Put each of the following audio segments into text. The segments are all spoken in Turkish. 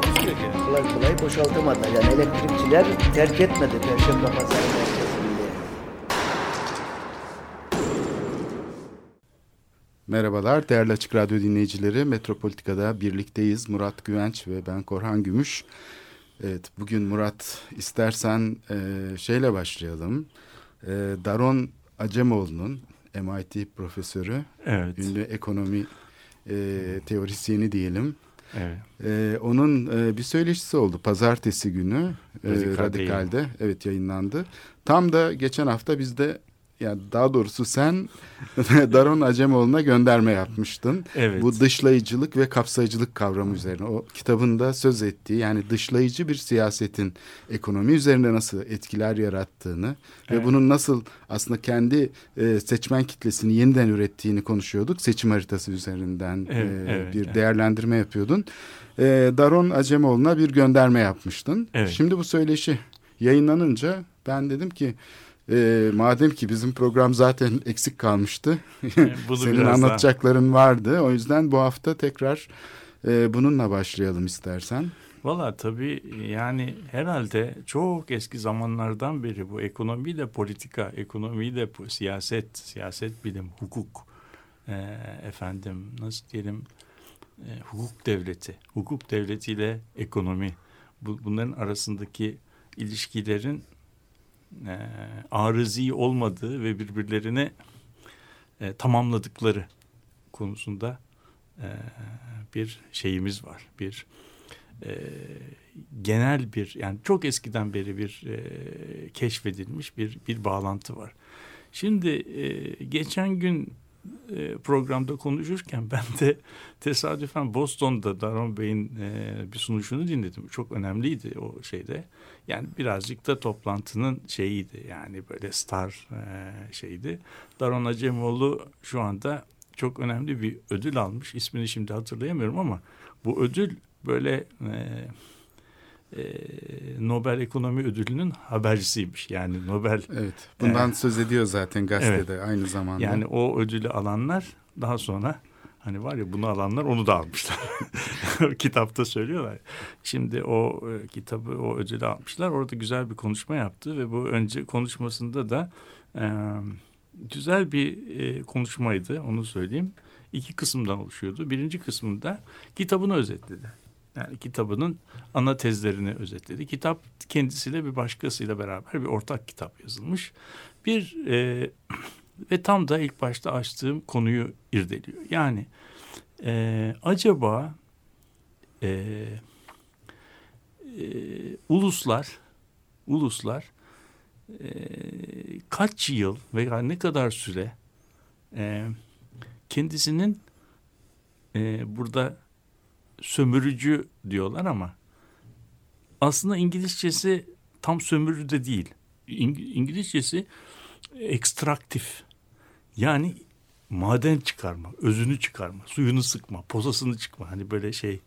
Takusuyor ki. Kolay kolay boşaltamadılar. Yani elektrikçiler terk etmedi Perşembe Pazarı merkezinde. Merhabalar değerli Açık Radyo dinleyicileri. Metropolitika'da birlikteyiz. Murat Güvenç ve ben Korhan Gümüş. Evet bugün Murat istersen e, şeyle başlayalım. E, Daron Acemoğlu'nun MIT profesörü, Evet. ünlü ekonomi e, teorisyeni diyelim. Evet. E, onun e, bir söyleşisi oldu pazartesi günü e, Radikal Radikal'de evet yayınlandı. Tam da geçen hafta bizde yani daha doğrusu sen Daron Acemoğlu'na gönderme yapmıştın. Evet. Bu dışlayıcılık ve kapsayıcılık kavramı üzerine. O kitabında söz ettiği yani dışlayıcı bir siyasetin ekonomi üzerinde nasıl etkiler yarattığını ve Evet. bunun nasıl aslında kendi e, seçmen kitlesini yeniden ürettiğini konuşuyorduk. Seçim haritası üzerinden Evet, e, evet, bir evet. değerlendirme yapıyordun. E, Daron Acemoğlu'na bir gönderme yapmıştın. Evet. Şimdi bu söyleşi yayınlanınca ben dedim ki e, madem ki bizim program zaten eksik kalmıştı. Bunu Senin biraz daha- anlatacakların vardı. O yüzden bu hafta tekrar e, bununla başlayalım istersen. Valla tabii yani herhalde çok eski zamanlardan beri bu ekonomi de politika, ekonomi de siyaset, siyaset bilim, hukuk, e, efendim nasıl diyelim e, hukuk devleti, hukuk devletiyle ekonomi bu, bunların arasındaki ilişkilerin e, arızi olmadığı ve birbirlerini e, tamamladıkları konusunda e, bir şeyimiz var. Bir e, genel bir yani çok eskiden beri bir e, keşfedilmiş bir bir bağlantı var. Şimdi e, geçen gün e, programda konuşurken ben de tesadüfen Boston'da Daron Bey'in e, bir sunuşunu dinledim. Çok önemliydi o şeyde. Yani birazcık da toplantının şeyiydi yani böyle star e, şeydi. Daron Acemoğlu şu anda çok önemli bir ödül almış. İsmini şimdi hatırlayamıyorum ama bu ödül böyle e, e, Nobel Ekonomi Ödülü'nün habercisiymiş. Yani Nobel Evet. Bundan Ee, söz ediyor zaten gazetede aynı zamanda. yani o ödülü alanlar daha sonra hani var ya bunu alanlar onu da almışlar. Kitapta söylüyorlar. Şimdi o e, kitabı o ödülü almışlar. Orada güzel bir konuşma yaptı ve bu önce konuşmasında da e, güzel bir e, konuşmaydı onu söyleyeyim. İki kısımdan oluşuyordu. Birinci kısmında kitabını özetledi. Yani kitabının ana tezlerini özetledi. Kitap kendisiyle bir başkasıyla beraber bir ortak kitap yazılmış. Bir e, ve tam da ilk başta açtığım konuyu irdeliyor. Yani e, acaba e, e, uluslar uluslar e, kaç yıl veya ne kadar süre e, kendisinin e, burada sömürücü diyorlar ama aslında İngilizcesi tam sömürü de değil. İng- İngilizcesi ekstraktif. Yani maden çıkarma, özünü çıkarma, suyunu sıkma, posasını çıkma. Hani böyle şey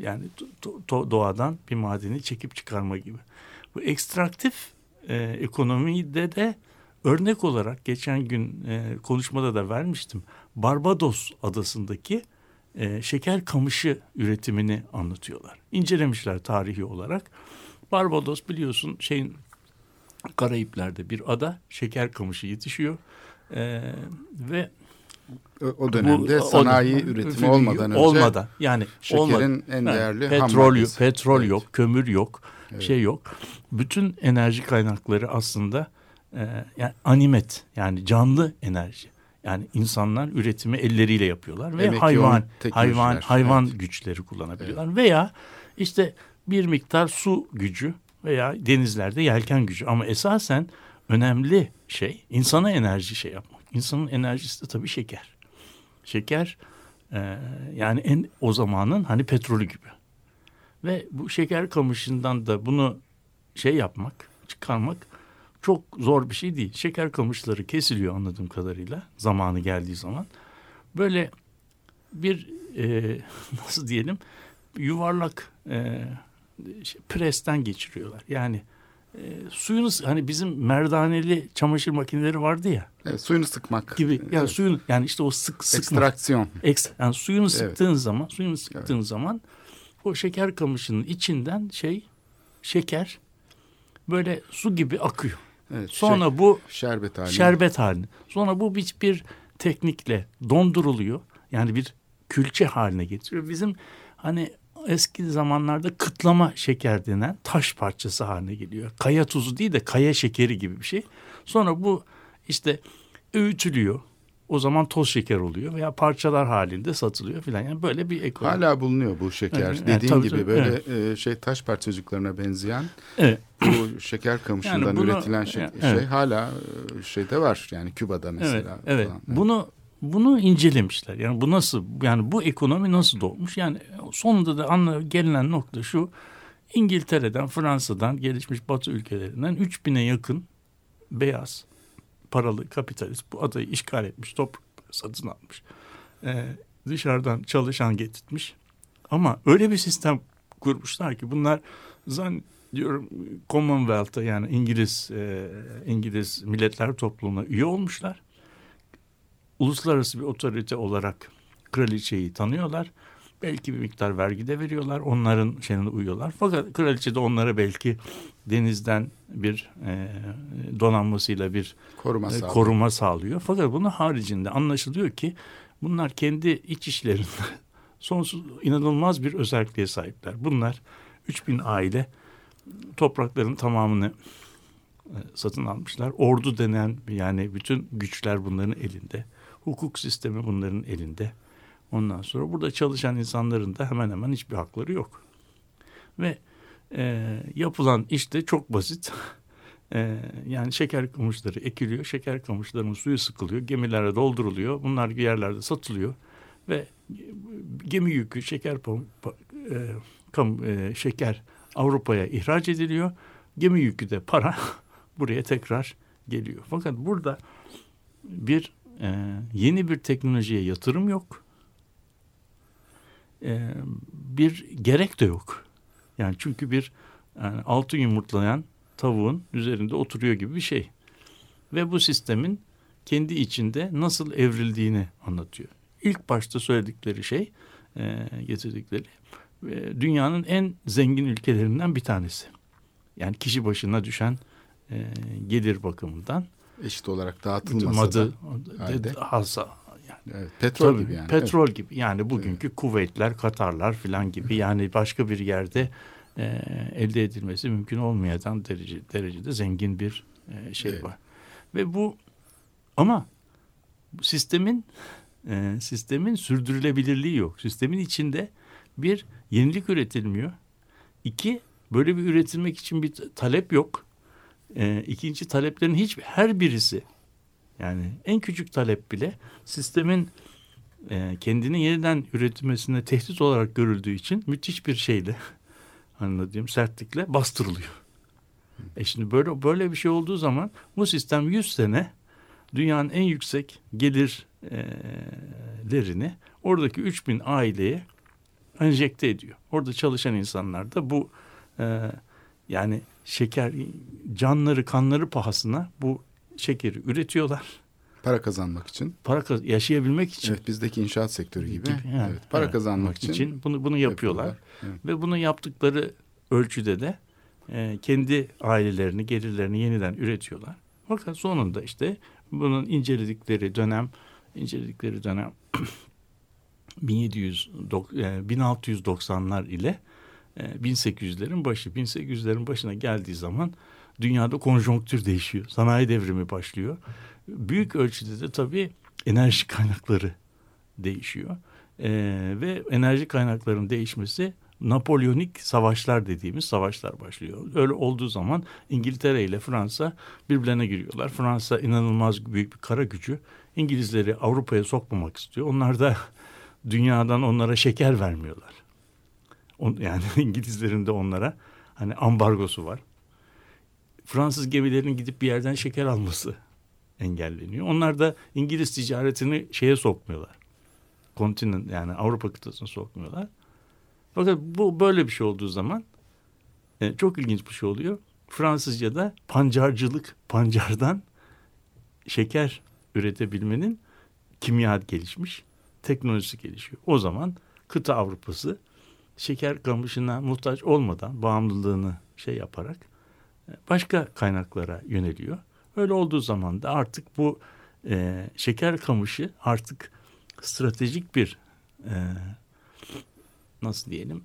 yani do- do- doğadan bir madeni çekip çıkarma gibi. Bu ekstraktif e, ekonomide de örnek olarak geçen gün e, konuşmada da vermiştim. Barbados adasındaki e, şeker kamışı üretimini anlatıyorlar. İncelemişler tarihi olarak. Barbados biliyorsun şeyin Karayipler'de bir ada şeker kamışı yetişiyor. E, ve o, dönemde bu- sanayi o- üretimi olmadan önce olmadan yani şekerin olmadan. en değerli ham petrol yok, petrol Evet. yok, kömür yok, Evet. şey yok. Bütün enerji kaynakları aslında e, yani animet yani canlı enerji. Yani insanlar üretimi elleriyle yapıyorlar ve Emek hayvan hayvan hayvan evet. güçleri kullanabiliyorlar veya işte bir miktar su gücü veya denizlerde yelken gücü ama esasen önemli şey insana enerji şey yapmak. İnsanın enerjisi de tabii şeker. Şeker e, yani en o zamanın hani petrolü gibi. Ve bu şeker kamışından da bunu şey yapmak, çıkarmak çok zor bir şey değil. Şeker kamışları kesiliyor anladığım kadarıyla zamanı geldiği zaman. Böyle bir e, nasıl diyelim yuvarlak e, şey, presten geçiriyorlar. Yani e, suyunu hani bizim merdaneli çamaşır makineleri vardı ya Evet, suyunu sıkmak gibi. Yani Evet. suyun yani işte o sık sıkma. ekstraksiyon. Eks, yani suyunu Evet. sıktığın zaman, suyunu sıktığın zaman o şeker kamışının içinden şey şeker böyle su gibi akıyor. Evet, Sonra şey, bu şerbet halinde. şerbet halinde. Sonra bu bir, bir teknikle donduruluyor. Yani bir külçe haline getiriyor. Bizim hani eski zamanlarda kıtlama şeker denen taş parçası haline geliyor. Kaya tuzu değil de kaya şekeri gibi bir şey. Sonra bu işte öğütülüyor. O zaman toz şeker oluyor veya parçalar halinde satılıyor filan. Yani böyle bir ekonomi. Hala bulunuyor bu şeker. Evet, evet, Dediğin tabii, gibi tabii, böyle e, şey taş parçacıklarına benzeyen Evet. bu şeker kamışından Yani bunu- üretilen şey, evet. şey hala e, şeyde var. Yani Küba'da Evet, mesela. evet. falan. Bunu bunu incelemişler. Yani bu nasıl yani bu ekonomi nasıl doğmuş? Yani sonunda da anla gelinen nokta şu. İngiltere'den, Fransa'dan, gelişmiş Batı ülkelerinden 3000'e yakın beyaz paralı kapitalist bu adayı işgal etmiş, toprakları satın almış. Ee, dışarıdan çalışan getirtmiş. Ama öyle bir sistem kurmuşlar ki bunlar zannediyorum Commonwealth'a yani İngiliz e, İngiliz Milletler Topluluğu'na üye olmuşlar uluslararası bir otorite olarak kraliçeyi tanıyorlar. Belki bir miktar vergi de veriyorlar. Onların şeyine uyuyorlar. Fakat kraliçe de onlara belki denizden bir e, donanmasıyla bir koruma e, sağlıyor. koruma sağlıyor. Fakat bunun haricinde anlaşılıyor ki bunlar kendi iç işlerinde sonsuz inanılmaz bir özelliğe sahipler. Bunlar 3000 aile toprakların tamamını e, satın almışlar. Ordu denen yani bütün güçler bunların elinde. Hukuk sistemi bunların elinde. Ondan sonra burada çalışan insanların da hemen hemen hiçbir hakları yok. Ve e, yapılan iş de çok basit. E, yani şeker kamışları ekiliyor. Şeker kamışlarının suyu sıkılıyor. Gemilere dolduruluyor. Bunlar yerlerde satılıyor. Ve gemi yükü şeker e, kam- e, şeker Avrupa'ya ihraç ediliyor. Gemi yükü de para buraya tekrar geliyor. Fakat burada bir e, yeni bir teknolojiye yatırım yok. E, bir gerek de yok. Yani çünkü bir yani altı yumurtlayan tavuğun üzerinde oturuyor gibi bir şey. Ve bu sistemin kendi içinde nasıl evrildiğini anlatıyor. İlk başta söyledikleri şey, e, getirdikleri e, dünyanın en zengin ülkelerinden bir tanesi. Yani kişi başına düşen e, gelir bakımından Eşit olarak dağıtılmasa madı da halde. hasa yani. Evet, petrol Tabii, gibi yani. Petrol gibi yani bugünkü Kuveytler, Katarlar filan gibi yani başka bir yerde e, elde edilmesi mümkün olmayan derece, derecede zengin bir e, şey Evet. var. Ve bu ama sistemin e, sistemin sürdürülebilirliği yok. Sistemin içinde bir yenilik üretilmiyor. İki böyle bir üretilmek için bir talep yok. E, ikinci taleplerin hiç her birisi yani en küçük talep bile sistemin e, kendini yeniden üretilmesine tehdit olarak görüldüğü için müthiş bir şeyle anladığım sertlikle bastırılıyor. E şimdi böyle böyle bir şey olduğu zaman bu sistem 100 sene dünyanın en yüksek gelirlerini oradaki 3000 aileye enjekte ediyor. Orada çalışan insanlar da bu e, yani şeker canları kanları pahasına bu şekeri üretiyorlar. Para kazanmak için. Para kaz- yaşayabilmek için Evet bizdeki inşaat sektörü gibi. yani, evet, para evet, kazanmak için, bunu bunu yapıyorlar. yapıyorlar. Evet. Ve bunu yaptıkları ölçüde de e, kendi ailelerini, gelirlerini yeniden üretiyorlar. Fakat sonunda işte bunun inceledikleri dönem, inceledikleri dönem 1700 dok- e, 1690'lar ile 1800'lerin başı. 1800'lerin başına geldiği zaman dünyada konjonktür değişiyor. Sanayi devrimi başlıyor. Büyük ölçüde de tabii enerji kaynakları değişiyor. E, ve enerji kaynaklarının değişmesi Napolyonik savaşlar dediğimiz savaşlar başlıyor. Öyle olduğu zaman İngiltere ile Fransa birbirlerine giriyorlar. Fransa inanılmaz büyük bir kara gücü. İngilizleri Avrupa'ya sokmamak istiyor. Onlar da dünyadan onlara şeker vermiyorlar. On, yani İngilizlerin de onlara hani ambargosu var. Fransız gemilerinin gidip bir yerden şeker alması engelleniyor. Onlar da İngiliz ticaretini şeye sokmuyorlar. Kontinent yani Avrupa kıtasına sokmuyorlar. Fakat bu böyle bir şey olduğu zaman e, çok ilginç bir şey oluyor. Fransızca'da pancarcılık, pancardan şeker üretebilmenin kimya gelişmiş, teknolojisi gelişiyor. O zaman kıta Avrupası şeker kamışına muhtaç olmadan bağımlılığını şey yaparak e, başka kaynaklara yöneliyor. Öyle olduğu zaman da artık bu e, şeker kamışı artık stratejik bir e, nasıl diyelim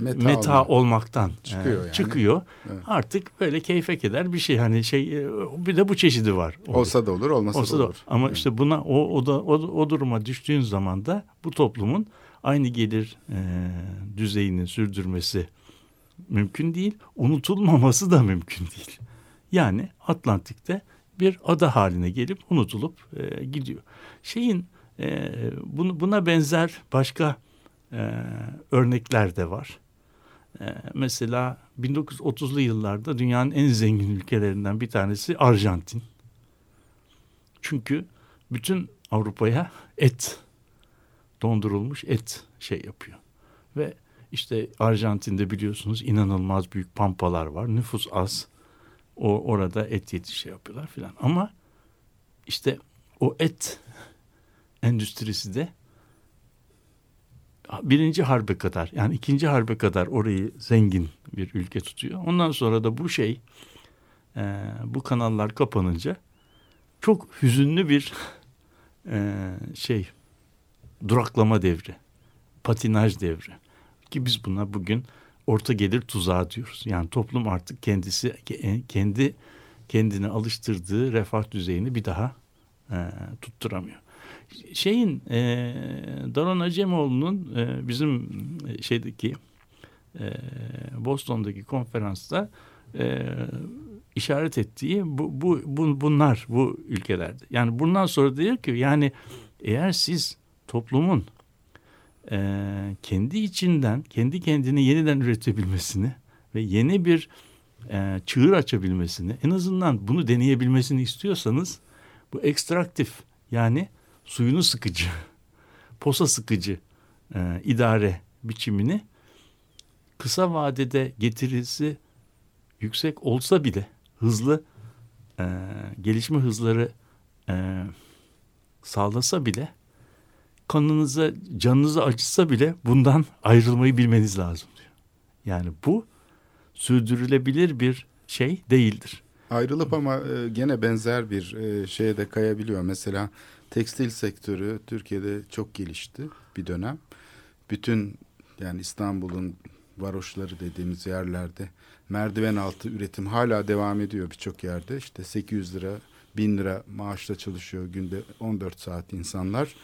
Meta meta, olma. olmaktan Çıkıyor e, yani. çıkıyor. Evet. Artık böyle keyfe keder bir şey hani şey e, bir de bu çeşidi var. Olsa da olur, olmasa Olsa da da olur. ama Evet. işte buna o o da o, o duruma düştüğün zaman da bu toplumun aynı gelir e, düzeyini sürdürmesi mümkün değil. Unutulmaması da mümkün değil. Yani Atlantik'te bir ada haline gelip unutulup e, gidiyor. Şeyin e, bunu, buna benzer başka e, örnekler de var. E, mesela 1930'lu yıllarda dünyanın en zengin ülkelerinden bir tanesi Arjantin. Çünkü bütün Avrupa'ya et, dondurulmuş et şey yapıyor. Ve işte Arjantin'de biliyorsunuz inanılmaz büyük pampalar var. Nüfus az. O orada et yetişi yapıyorlar filan. Ama işte o et endüstrisi de birinci harbe kadar yani ikinci harbe kadar orayı zengin bir ülke tutuyor. Ondan sonra da bu şey e, bu kanallar kapanınca çok hüzünlü bir e, şey duraklama devri, patinaj devri ki biz buna bugün orta gelir tuzağı diyoruz. Yani toplum artık kendisi ke- kendi kendine alıştırdığı refah düzeyini bir daha e, tutturamıyor. Şeyin e, Daron Acemoğlu'nun e, bizim şeydeki e, Boston'daki konferansta e, işaret ettiği bu, bu, bu bunlar bu ülkelerde. Yani bundan sonra diyor ki yani eğer siz toplumun e, kendi içinden kendi kendini yeniden üretebilmesini ve yeni bir e, çığır açabilmesini en azından bunu deneyebilmesini istiyorsanız bu ekstraktif yani suyunu sıkıcı posa sıkıcı e, idare biçimini kısa vadede getirisi yüksek olsa bile hızlı e, gelişme hızları e, sağlasa bile kanınıza canınızı acıtsa bile bundan ayrılmayı bilmeniz lazım diyor. Yani bu sürdürülebilir bir şey değildir. Ayrılıp ama e, gene benzer bir e, şeye de kayabiliyor. Mesela tekstil sektörü Türkiye'de çok gelişti bir dönem. Bütün yani İstanbul'un varoşları dediğimiz yerlerde merdiven altı üretim hala devam ediyor birçok yerde. İşte 800 lira, 1000 lira maaşla çalışıyor günde 14 saat insanlar.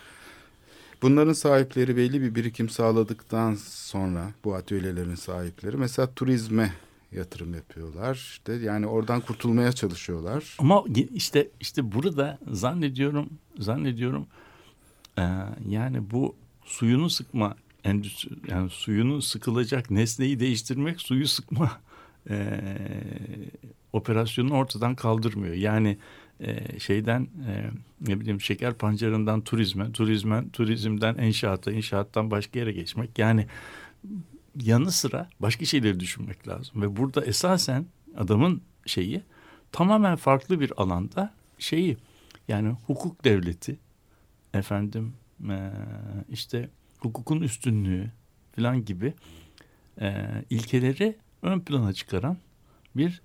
Bunların sahipleri belli bir birikim sağladıktan sonra bu atölyelerin sahipleri mesela turizme yatırım yapıyorlar. İşte yani oradan kurtulmaya çalışıyorlar. Ama işte işte burada zannediyorum zannediyorum e, yani bu suyunu sıkma endüstri yani suyunu sıkılacak nesneyi değiştirmek suyu sıkma e, operasyonunu ortadan kaldırmıyor. Yani e, şeyden e, ne bileyim şeker pancarından turizme, turizmen turizmden inşaata, inşaattan başka yere geçmek. Yani yanı sıra başka şeyleri düşünmek lazım. Ve burada esasen adamın şeyi tamamen farklı bir alanda şeyi yani hukuk devleti efendim e, işte hukukun üstünlüğü falan gibi e, ilkeleri ön plana çıkaran bir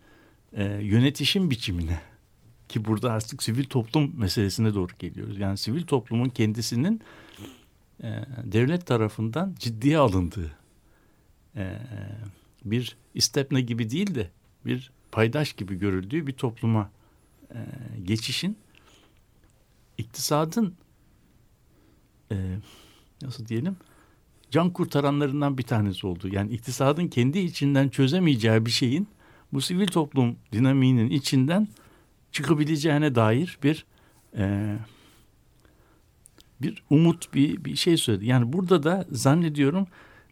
e, yönetişim biçimine ki burada artık sivil toplum meselesine doğru geliyoruz. Yani sivil toplumun kendisinin e, devlet tarafından ciddiye alındığı e, bir istepne gibi değil de bir paydaş gibi görüldüğü bir topluma e, geçişin iktisadın e, nasıl diyelim can kurtaranlarından bir tanesi oldu. Yani iktisadın kendi içinden çözemeyeceği bir şeyin bu sivil toplum dinamiğinin içinden çıkabileceğine dair bir e, bir umut bir bir şey söyledi. Yani burada da zannediyorum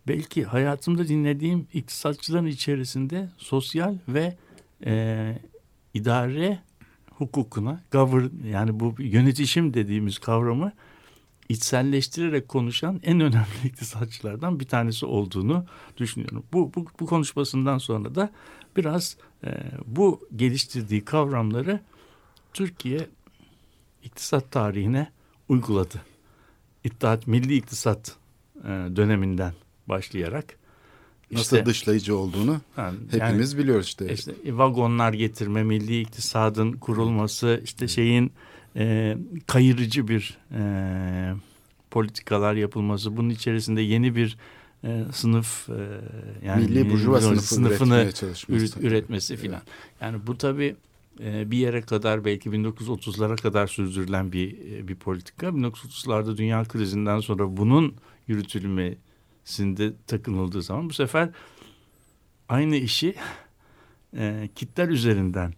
belki hayatımda dinlediğim iktisatçıların içerisinde sosyal ve e, idare hukukuna, govern, yani bu yönetişim dediğimiz kavramı içselleştirerek konuşan en önemli iktisatçılardan bir tanesi olduğunu düşünüyorum. Bu, bu, bu konuşmasından sonra da biraz e, bu geliştirdiği kavramları Türkiye iktisat tarihine uyguladı. İttihat Milli İktisat e, döneminden başlayarak Nasıl işte, dışlayıcı olduğunu yani, hepimiz yani, biliyoruz işte. işte vagonlar getirme, milli iktisadın kurulması, işte şeyin e, kayırıcı bir e, politikalar yapılması, bunun içerisinde yeni bir e, sınıf e, yani milli burjuva sınıfı sınıfını üret, üretmesi filan. Yani bu tabii e, bir yere kadar belki 1930'lara kadar sürdürülen bir e, bir politika. 1930'larda dünya krizinden sonra bunun yürütülmesinde takınıldığı zaman bu sefer aynı işi e, kitler üzerinden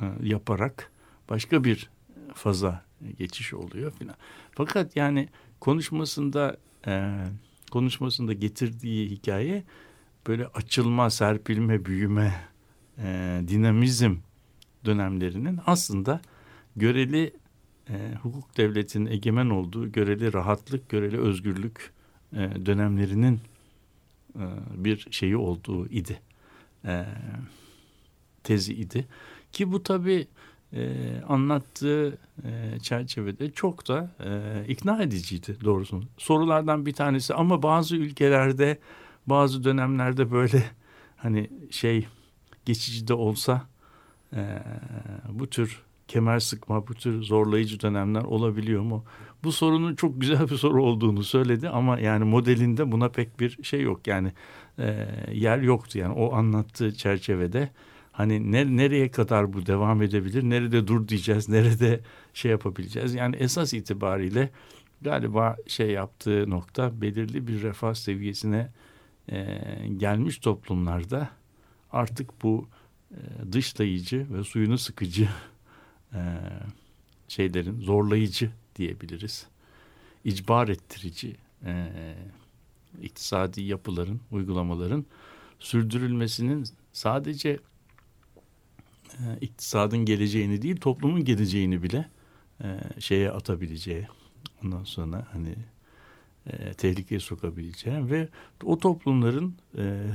e, yaparak başka bir faza geçiş oluyor filan. Fakat yani konuşmasında e, konuşmasında getirdiği hikaye böyle açılma, serpilme, büyüme, e, dinamizm dönemlerinin aslında göreli e, hukuk devletinin egemen olduğu göreli rahatlık, göreli özgürlük dönemlerinin e, bir şeyi olduğu idi. E, tezi idi. Ki bu tabii e, anlattığı e, çerçevede çok da e, ikna ediciydi doğrusu. Sorulardan bir tanesi ama bazı ülkelerde bazı dönemlerde böyle hani şey geçici de olsa e, bu tür kemer sıkma, bu tür zorlayıcı dönemler olabiliyor mu? Bu sorunun çok güzel bir soru olduğunu söyledi ama yani modelinde buna pek bir şey yok. Yani e, yer yoktu yani o anlattığı çerçevede hani ne, nereye kadar bu devam edebilir, nerede dur diyeceğiz, nerede şey yapabileceğiz. Yani esas itibariyle galiba şey yaptığı nokta belirli bir refah seviyesine e, gelmiş toplumlarda artık bu e, dışlayıcı ve suyunu sıkıcı e, şeylerin zorlayıcı diyebiliriz. İcbar ettirici e, iktisadi yapıların, uygulamaların sürdürülmesinin sadece e, iktisadın geleceğini değil toplumun geleceğini bile e, şeye atabileceği ondan sonra hani e, tehlikeye sokabileceği ve o toplumların e,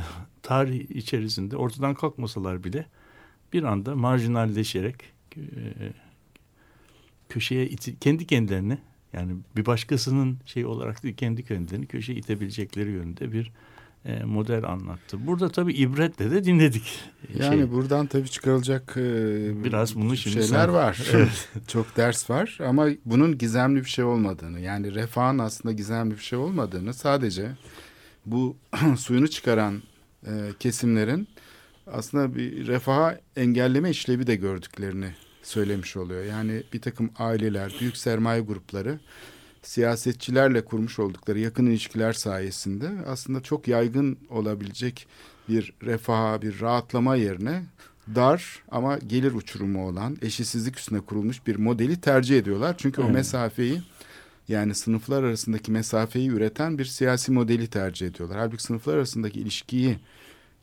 tarih içerisinde ortadan kalkmasalar bile bir anda marjinalleşerek köşeye iti, kendi kendilerini yani bir başkasının şey olarak değil kendi kendilerini köşeye itebilecekleri yönünde bir e, model anlattı. Burada tabii ibretle de dinledik. Yani şey, buradan tabii çıkarılacak e, biraz bunu şimdi şeyler sen- var. Evet. Çok ders var ama bunun gizemli bir şey olmadığını yani refahın aslında gizemli bir şey olmadığını sadece bu suyunu çıkaran e, kesimlerin aslında bir refaha engelleme işlevi de gördüklerini söylemiş oluyor. Yani bir takım aileler, büyük sermaye grupları siyasetçilerle kurmuş oldukları yakın ilişkiler sayesinde aslında çok yaygın olabilecek bir refaha, bir rahatlama yerine dar ama gelir uçurumu olan eşitsizlik üstüne kurulmuş bir modeli tercih ediyorlar. Çünkü o Evet. mesafeyi yani sınıflar arasındaki mesafeyi üreten bir siyasi modeli tercih ediyorlar. Halbuki sınıflar arasındaki ilişkiyi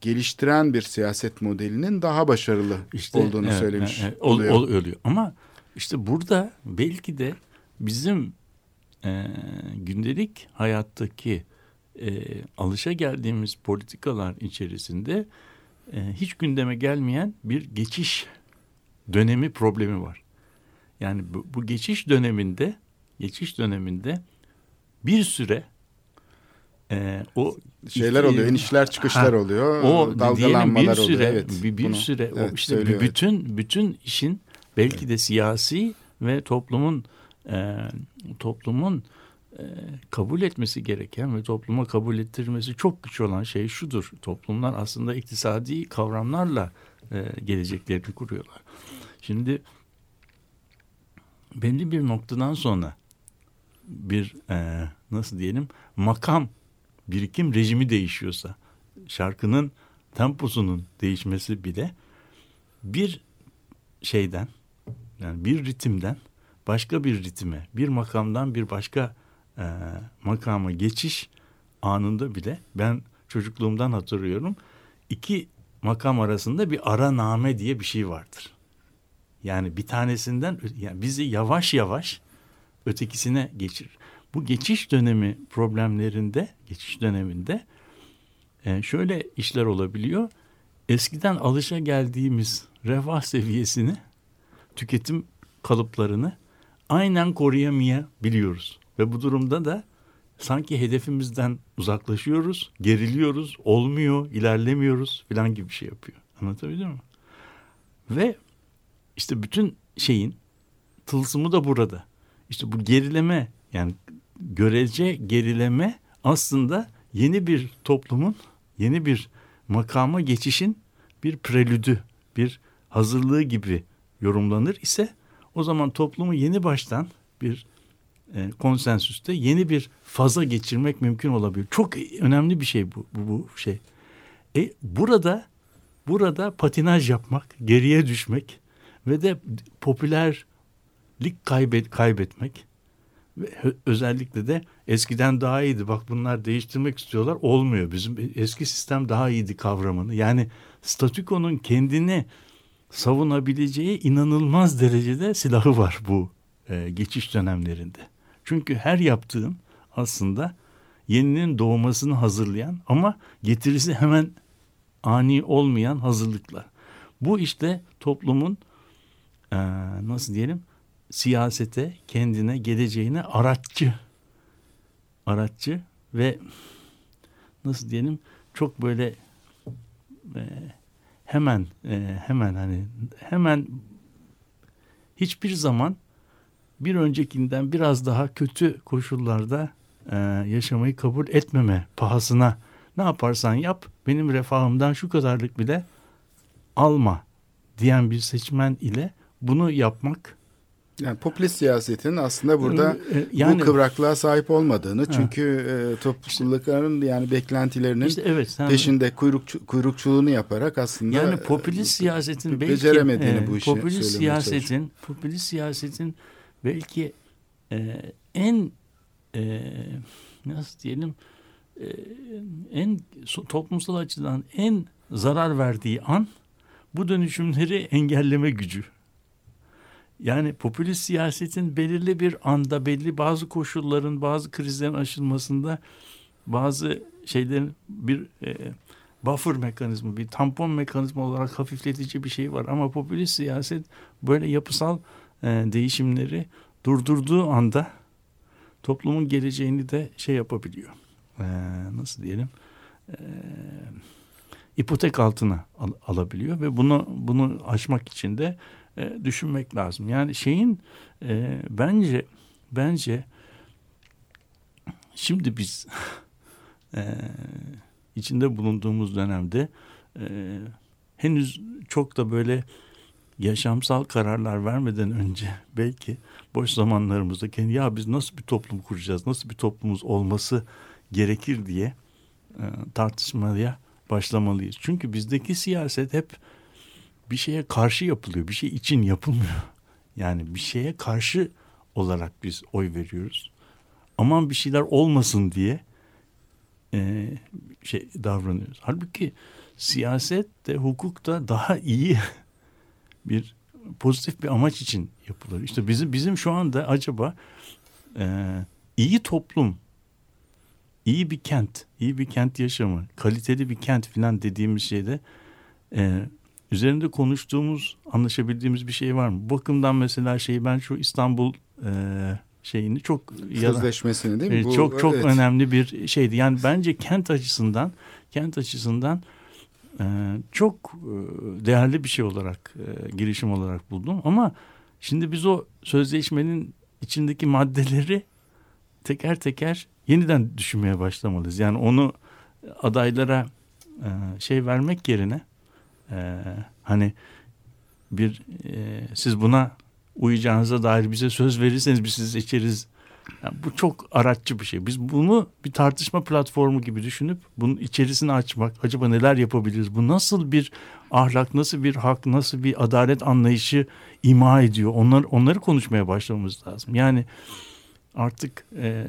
geliştiren bir siyaset modelinin daha başarılı olduğunu evet, söylemiş evet, ol- oluyor. ol- oluyor. Ama işte burada belki de bizim e, gündelik hayattaki e, alışa geldiğimiz politikalar içerisinde e, hiç gündeme gelmeyen bir geçiş dönemi problemi var. Yani bu, bu geçiş döneminde geçiş döneminde bir süre e, o Şeyler oluyor, inişler çıkışlar Ha, oluyor, o dalgalanmalar bir oluyor. süre, Evet, bir, bir bunu- süre evet, o işte söylüyor, bütün bütün işin belki de siyasi ve toplumun e, toplumun e, kabul etmesi gereken ve topluma kabul ettirmesi çok güç olan şey şudur. Toplumlar aslında iktisadi kavramlarla e, geleceklerini kuruyorlar. Şimdi belli bir noktadan sonra bir e, nasıl diyelim makam birikim rejimi değişiyorsa şarkının temposunun değişmesi bile bir şeyden yani bir ritimden başka bir ritime bir makamdan bir başka e, makama geçiş anında bile ben çocukluğumdan hatırlıyorum iki makam arasında bir araname diye bir şey vardır. Yani bir tanesinden yani bizi yavaş yavaş ötekisine geçirir. Bu geçiş dönemi problemlerinde, geçiş döneminde e, şöyle işler olabiliyor. Eskiden alışa geldiğimiz refah seviyesini, tüketim kalıplarını aynen koruyamayabiliyoruz. Ve bu durumda da sanki hedefimizden uzaklaşıyoruz, geriliyoruz, olmuyor, ilerlemiyoruz falan gibi bir şey yapıyor. Anlatabiliyor muyum? Ve işte bütün şeyin tılsımı da burada. İşte bu gerileme yani görece gerileme aslında yeni bir toplumun, yeni bir makama geçişin bir prelüdü, bir hazırlığı gibi yorumlanır ise o zaman toplumu yeni baştan bir e, konsensüste yeni bir faza geçirmek mümkün olabilir. Çok önemli bir şey bu, bu, bu şey. E, burada burada patinaj yapmak, geriye düşmek ve de popülerlik kaybet, kaybetmek özellikle de eskiden daha iyiydi. Bak bunlar değiştirmek istiyorlar. Olmuyor. Bizim eski sistem daha iyiydi kavramını. Yani statükonun kendini savunabileceği inanılmaz derecede silahı var bu e, geçiş dönemlerinde. Çünkü her yaptığın aslında yeninin doğmasını hazırlayan ama getirisi hemen ani olmayan hazırlıklar. Bu işte toplumun e, nasıl diyelim siyasete, kendine, geleceğine araççı, araççı ve nasıl diyelim çok böyle e, hemen e, hemen hani hemen hiçbir zaman bir öncekinden biraz daha kötü koşullarda e, yaşamayı kabul etmeme pahasına ne yaparsan yap benim refahımdan şu kadarlık bile alma diyen bir seçmen ile bunu yapmak yani popülist siyasetin aslında burada e, yani, bu kıvraklığa sahip olmadığını ha. çünkü e, toplulukların yani beklentilerinin işte evet, sen, peşinde kuyruk kuyrukçuluğunu yaparak aslında yani popülist siyasetin belki beceremediğini e, bu işi popülist siyasetin popülist siyasetin belki e, en e, nasıl diyelim e, en toplumsal açıdan en zarar verdiği an bu dönüşümleri engelleme gücü. Yani popülist siyasetin belirli bir anda belli bazı koşulların bazı krizlerin aşılmasında bazı şeylerin bir e, buffer mekanizma bir tampon mekanizma olarak hafifletici bir şey var ama popülist siyaset böyle yapısal e, değişimleri durdurduğu anda toplumun geleceğini de şey yapabiliyor. E, nasıl diyelim? E, ipotek altına al, alabiliyor ve bunu bunu aşmak için de e, düşünmek lazım. Yani şeyin e, bence bence şimdi biz e, içinde bulunduğumuz dönemde e, henüz çok da böyle yaşamsal kararlar vermeden önce belki boş zamanlarımızda kendi ya biz nasıl bir toplum kuracağız, nasıl bir toplumumuz olması gerekir diye e, tartışmaya başlamalıyız. Çünkü bizdeki siyaset hep bir şeye karşı yapılıyor, bir şey için yapılmıyor. Yani bir şeye karşı olarak biz oy veriyoruz. Aman bir şeyler olmasın diye e, şey davranıyoruz. Halbuki siyaset de hukuk da daha iyi bir pozitif bir amaç için yapılır. İşte bizim bizim şu anda acaba e, iyi toplum, iyi bir kent, iyi bir kent yaşamı, kaliteli bir kent falan dediğimiz şeyde e, üzerinde konuştuğumuz, anlaşabildiğimiz bir şey var mı? Bu bakımdan mesela şeyi ben şu İstanbul e, şeyini çok sözleşmesini değil mi? Bu, çok çok evet. önemli bir şeydi. Yani bence kent açısından kent açısından e, çok değerli bir şey olarak e, girişim olarak buldum. Ama şimdi biz o sözleşmenin içindeki maddeleri teker teker yeniden düşünmeye başlamalıyız. Yani onu adaylara e, şey vermek yerine e, hani bir e, siz buna uyacağınıza dair bize söz verirseniz biz sizi seçeriz. Yani bu çok araççı bir şey. Biz bunu bir tartışma platformu gibi düşünüp bunun içerisini açmak, acaba neler yapabiliriz? Bu nasıl bir ahlak, nasıl bir hak, nasıl bir adalet anlayışı ima ediyor? Onlar, onları konuşmaya başlamamız lazım. Yani artık e,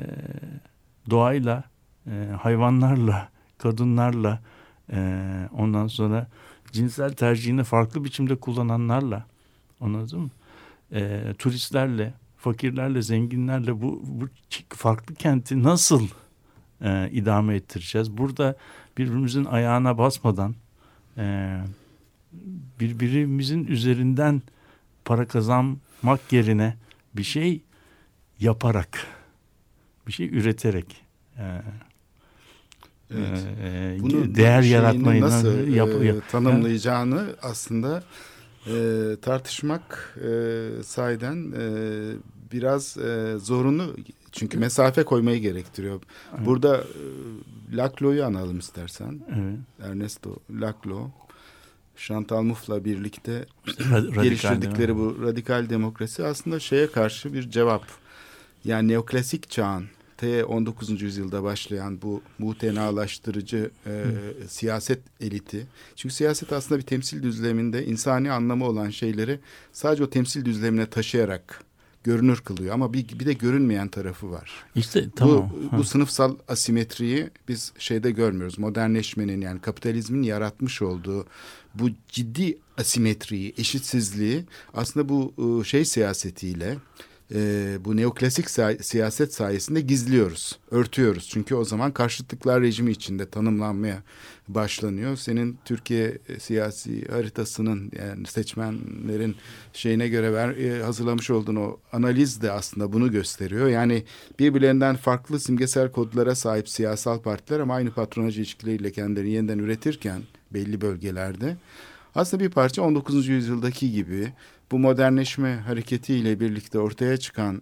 doğayla, e, hayvanlarla, kadınlarla, e, ondan sonra cinsel tercihini farklı biçimde kullananlarla anladın mı? E, turistlerle, fakirlerle, zenginlerle bu, bu farklı kenti nasıl e, idame ettireceğiz? Burada birbirimizin ayağına basmadan e, birbirimizin üzerinden para kazanmak yerine bir şey yaparak, bir şey üreterek e, Evet. e, Bunu değer yaratmayı nasıl yap, e, yap, tanımlayacağını aslında e, tartışmak e, sahiden e, biraz e, zorunlu çünkü mesafe koymayı gerektiriyor. Evet. Burada e, Laclo'yu analım istersen. Evet. Ernesto Laclo, Chantal Mouffe'la birlikte Radikal geliştirdikleri mi? bu radikal demokrasi aslında şeye karşı bir cevap. Yani neoklasik çağın T 19. yüzyılda başlayan bu mutenalaştırıcı e, siyaset eliti. Çünkü siyaset aslında bir temsil düzleminde insani anlamı olan şeyleri sadece o temsil düzlemine taşıyarak görünür kılıyor. Ama bir, bir de görünmeyen tarafı var. İşte tamam. Bu, bu sınıfsal asimetriyi biz şeyde görmüyoruz. Modernleşmenin yani kapitalizmin yaratmış olduğu bu ciddi asimetriyi, eşitsizliği aslında bu ıı, şey siyasetiyle e, bu neoklasik siyaset sayesinde gizliyoruz, örtüyoruz. Çünkü o zaman karşıtlıklar rejimi içinde tanımlanmaya başlanıyor. Senin Türkiye e, siyasi haritasının yani seçmenlerin şeyine göre ver, e, hazırlamış olduğun o analiz de aslında bunu gösteriyor. Yani birbirlerinden farklı simgesel kodlara sahip siyasal partiler ama aynı patronaj ilişkileriyle kendilerini yeniden üretirken belli bölgelerde aslında bir parça 19. yüzyıldaki gibi bu modernleşme hareketiyle birlikte ortaya çıkan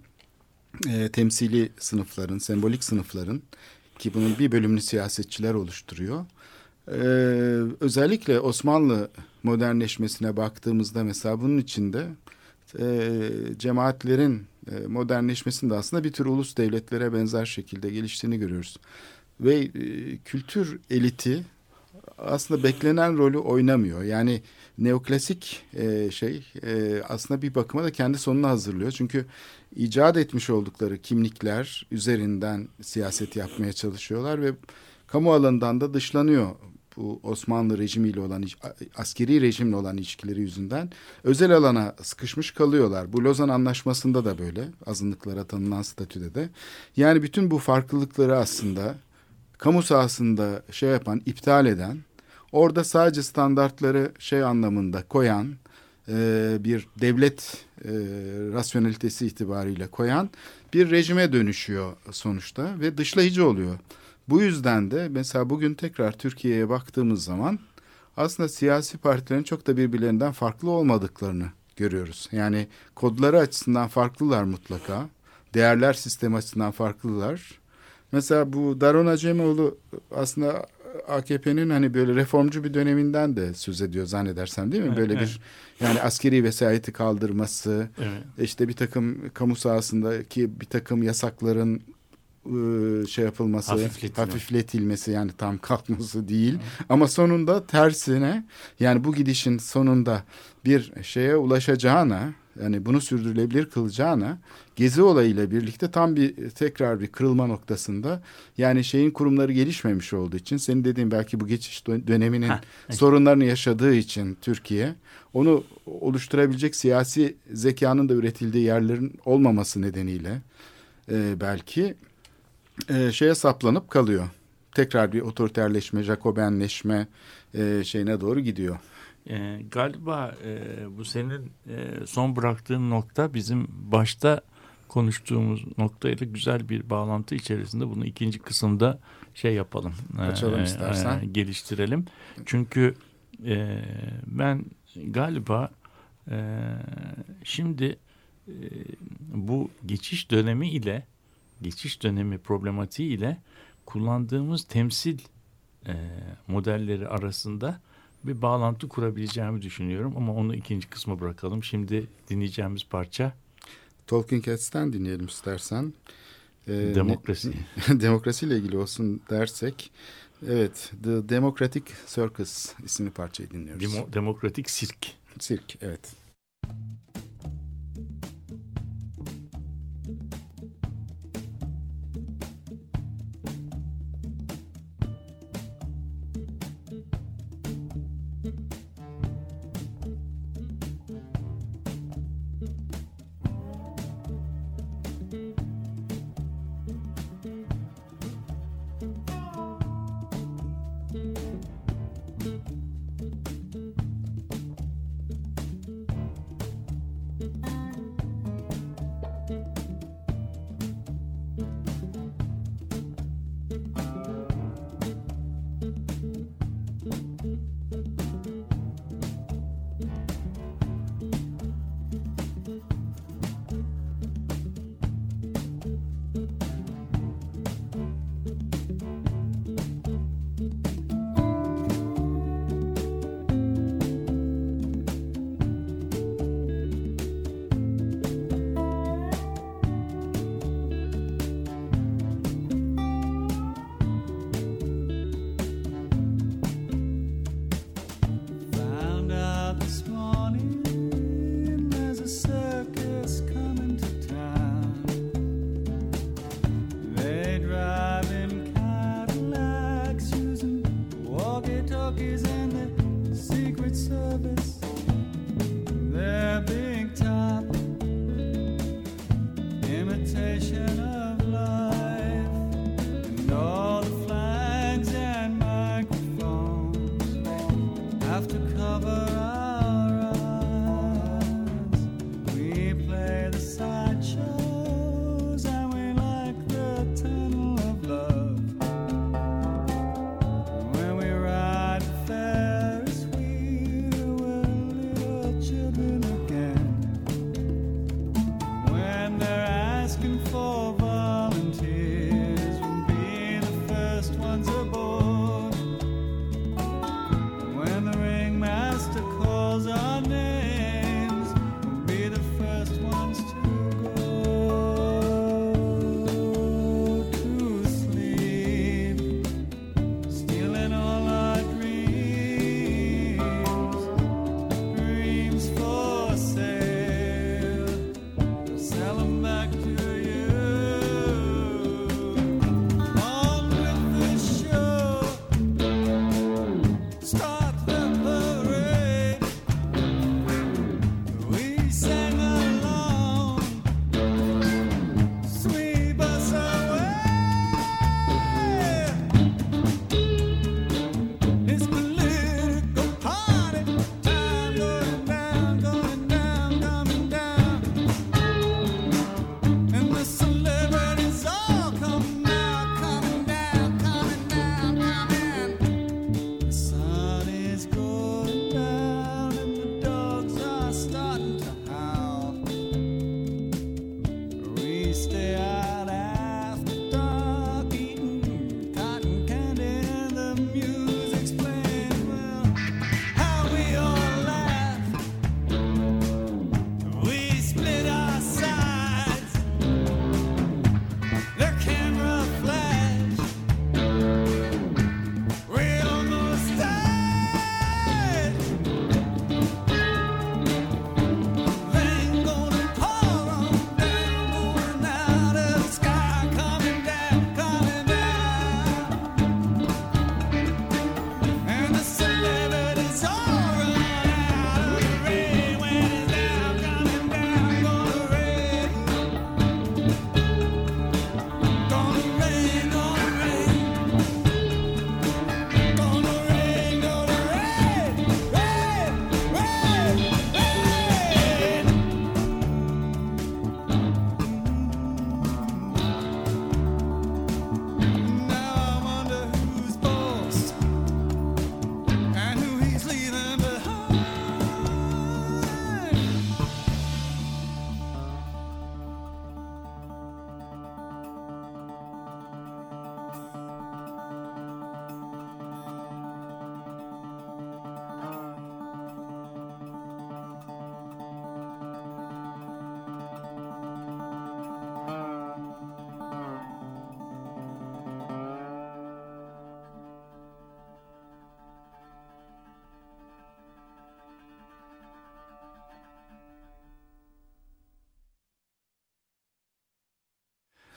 e, temsili sınıfların, sembolik sınıfların ki bunun bir bölümünü siyasetçiler oluşturuyor. Ee, özellikle Osmanlı modernleşmesine baktığımızda mesela bunun içinde e, cemaatlerin e, modernleşmesinde aslında bir tür ulus devletlere benzer şekilde geliştiğini görüyoruz. Ve e, kültür eliti aslında beklenen rolü oynamıyor. Yani neoklasik e, şey e, aslında bir bakıma da kendi sonunu hazırlıyor. Çünkü icat etmiş oldukları kimlikler üzerinden siyaset yapmaya çalışıyorlar ve kamu alanından da dışlanıyor bu Osmanlı rejimiyle olan askeri rejimle olan ilişkileri yüzünden özel alana sıkışmış kalıyorlar. Bu Lozan Anlaşması'nda da böyle azınlıklara tanınan statüde de. Yani bütün bu farklılıkları aslında kamu sahasında şey yapan, iptal eden, orada sadece standartları şey anlamında koyan, e, bir devlet e, rasyonelitesi itibariyle koyan bir rejime dönüşüyor sonuçta ve dışlayıcı oluyor. Bu yüzden de mesela bugün tekrar Türkiye'ye baktığımız zaman aslında siyasi partilerin çok da birbirlerinden farklı olmadıklarını görüyoruz. Yani kodları açısından farklılar mutlaka. Değerler sistemi açısından farklılar. Mesela bu Daron Acemoğlu aslında AKP'nin hani böyle reformcu bir döneminden de söz ediyor zannedersem değil mi? Böyle Evet. bir yani askeri vesayeti kaldırması, Evet. işte bir takım kamu sahasındaki bir takım yasakların ıı, şey yapılması, Hafifletilme. hafifletilmesi yani tam kalkması değil. Ama sonunda tersine yani bu gidişin sonunda bir şeye ulaşacağına yani bunu sürdürülebilir kılacağına gezi olayıyla birlikte tam bir tekrar bir kırılma noktasında yani şeyin kurumları gelişmemiş olduğu için senin dediğin belki bu geçiş dö- döneminin Ha, evet. sorunlarını yaşadığı için Türkiye onu oluşturabilecek siyasi zekanın da üretildiği yerlerin olmaması nedeniyle e, belki e, şeye saplanıp kalıyor. Tekrar bir otoriterleşme, Jacobenleşme e, şeyine doğru gidiyor. E, galiba e, bu senin e, son bıraktığın nokta bizim başta konuştuğumuz noktayla güzel bir bağlantı içerisinde bunu ikinci kısımda şey yapalım. e, Açalım istersen. geliştirelim. Çünkü e, ben galiba e, şimdi e, bu geçiş dönemi ile geçiş dönemi problematiği ile kullandığımız temsil e, modelleri arasında bir bağlantı kurabileceğimi düşünüyorum ama onu ikinci kısma bırakalım. Şimdi dinleyeceğimiz parça Talking Heads'ten dinleyelim istersen. E, demokrasi. demokrasiyle ilgili olsun dersek evet The Democratic Circus isimli parçayı dinliyoruz. Demo- demokratik sirk. Sirk evet. imitation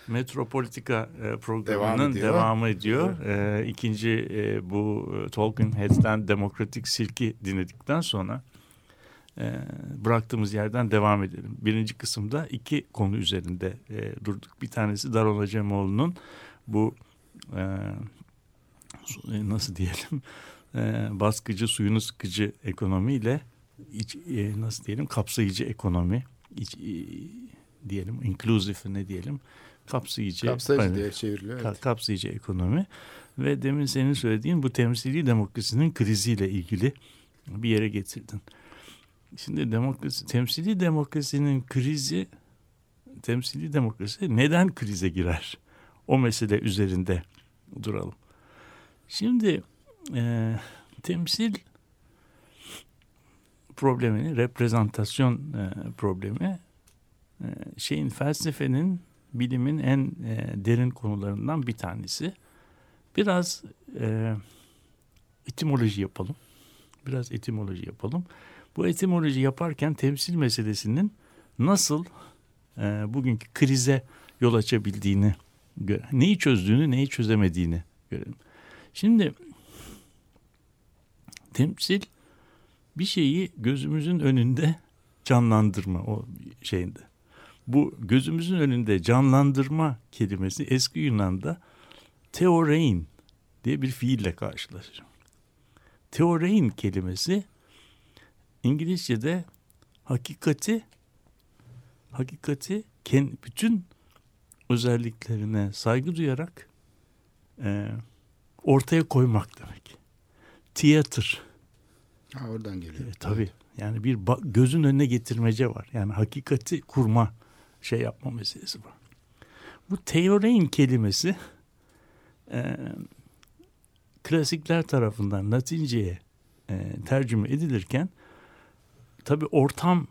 Metropolitika e, programının Devam ediyor. devamı ediyor. E, ikinci e, bu e, Talking Heads'ten Demokratik Sirki dinledikten sonra e, bıraktığımız yerden devam edelim. Birinci kısımda iki konu üzerinde e, durduk. Bir tanesi Daron Acemoğlu'nun bu e, e, nasıl diyelim e, baskıcı, suyunu sıkıcı ekonomiyle iç, e, nasıl diyelim kapsayıcı ekonomi iç, e, diyelim inclusive ne diyelim kapsayıcı Kapsayıcı hani, diye çevriliyor. Evet. kapsayıcı ekonomi ve demin senin söylediğin bu temsili demokrasinin kriziyle ilgili bir yere getirdin. Şimdi demokrasi, temsili demokrasinin krizi, temsili demokrasi neden krize girer? O mesele üzerinde duralım. Şimdi e, temsil problemini, reprezentasyon e, problemi e, şeyin felsefenin, bilimin en e, derin konularından bir tanesi. Biraz e, etimoloji yapalım. Biraz etimoloji yapalım. Bu etimoloji yaparken temsil meselesinin nasıl e, bugünkü krize yol açabildiğini, neyi çözdüğünü, neyi çözemediğini görelim. Şimdi temsil bir şeyi gözümüzün önünde canlandırma o şeyinde. Bu gözümüzün önünde canlandırma kelimesi eski Yunan'da teorein diye bir fiille karşılaşır. Teorein kelimesi İngilizce'de hakikati hakikati bütün özelliklerine saygı duyarak e, ortaya koymak demek. Ha, oradan geliyor. E, tabii. Yani bir gözün önüne getirmece var. Yani hakikati kurma şey yapma meselesi var. Bu teorein kelimesi e, klasikler tarafından Latinceye e, tercüme edilirken tabii ortam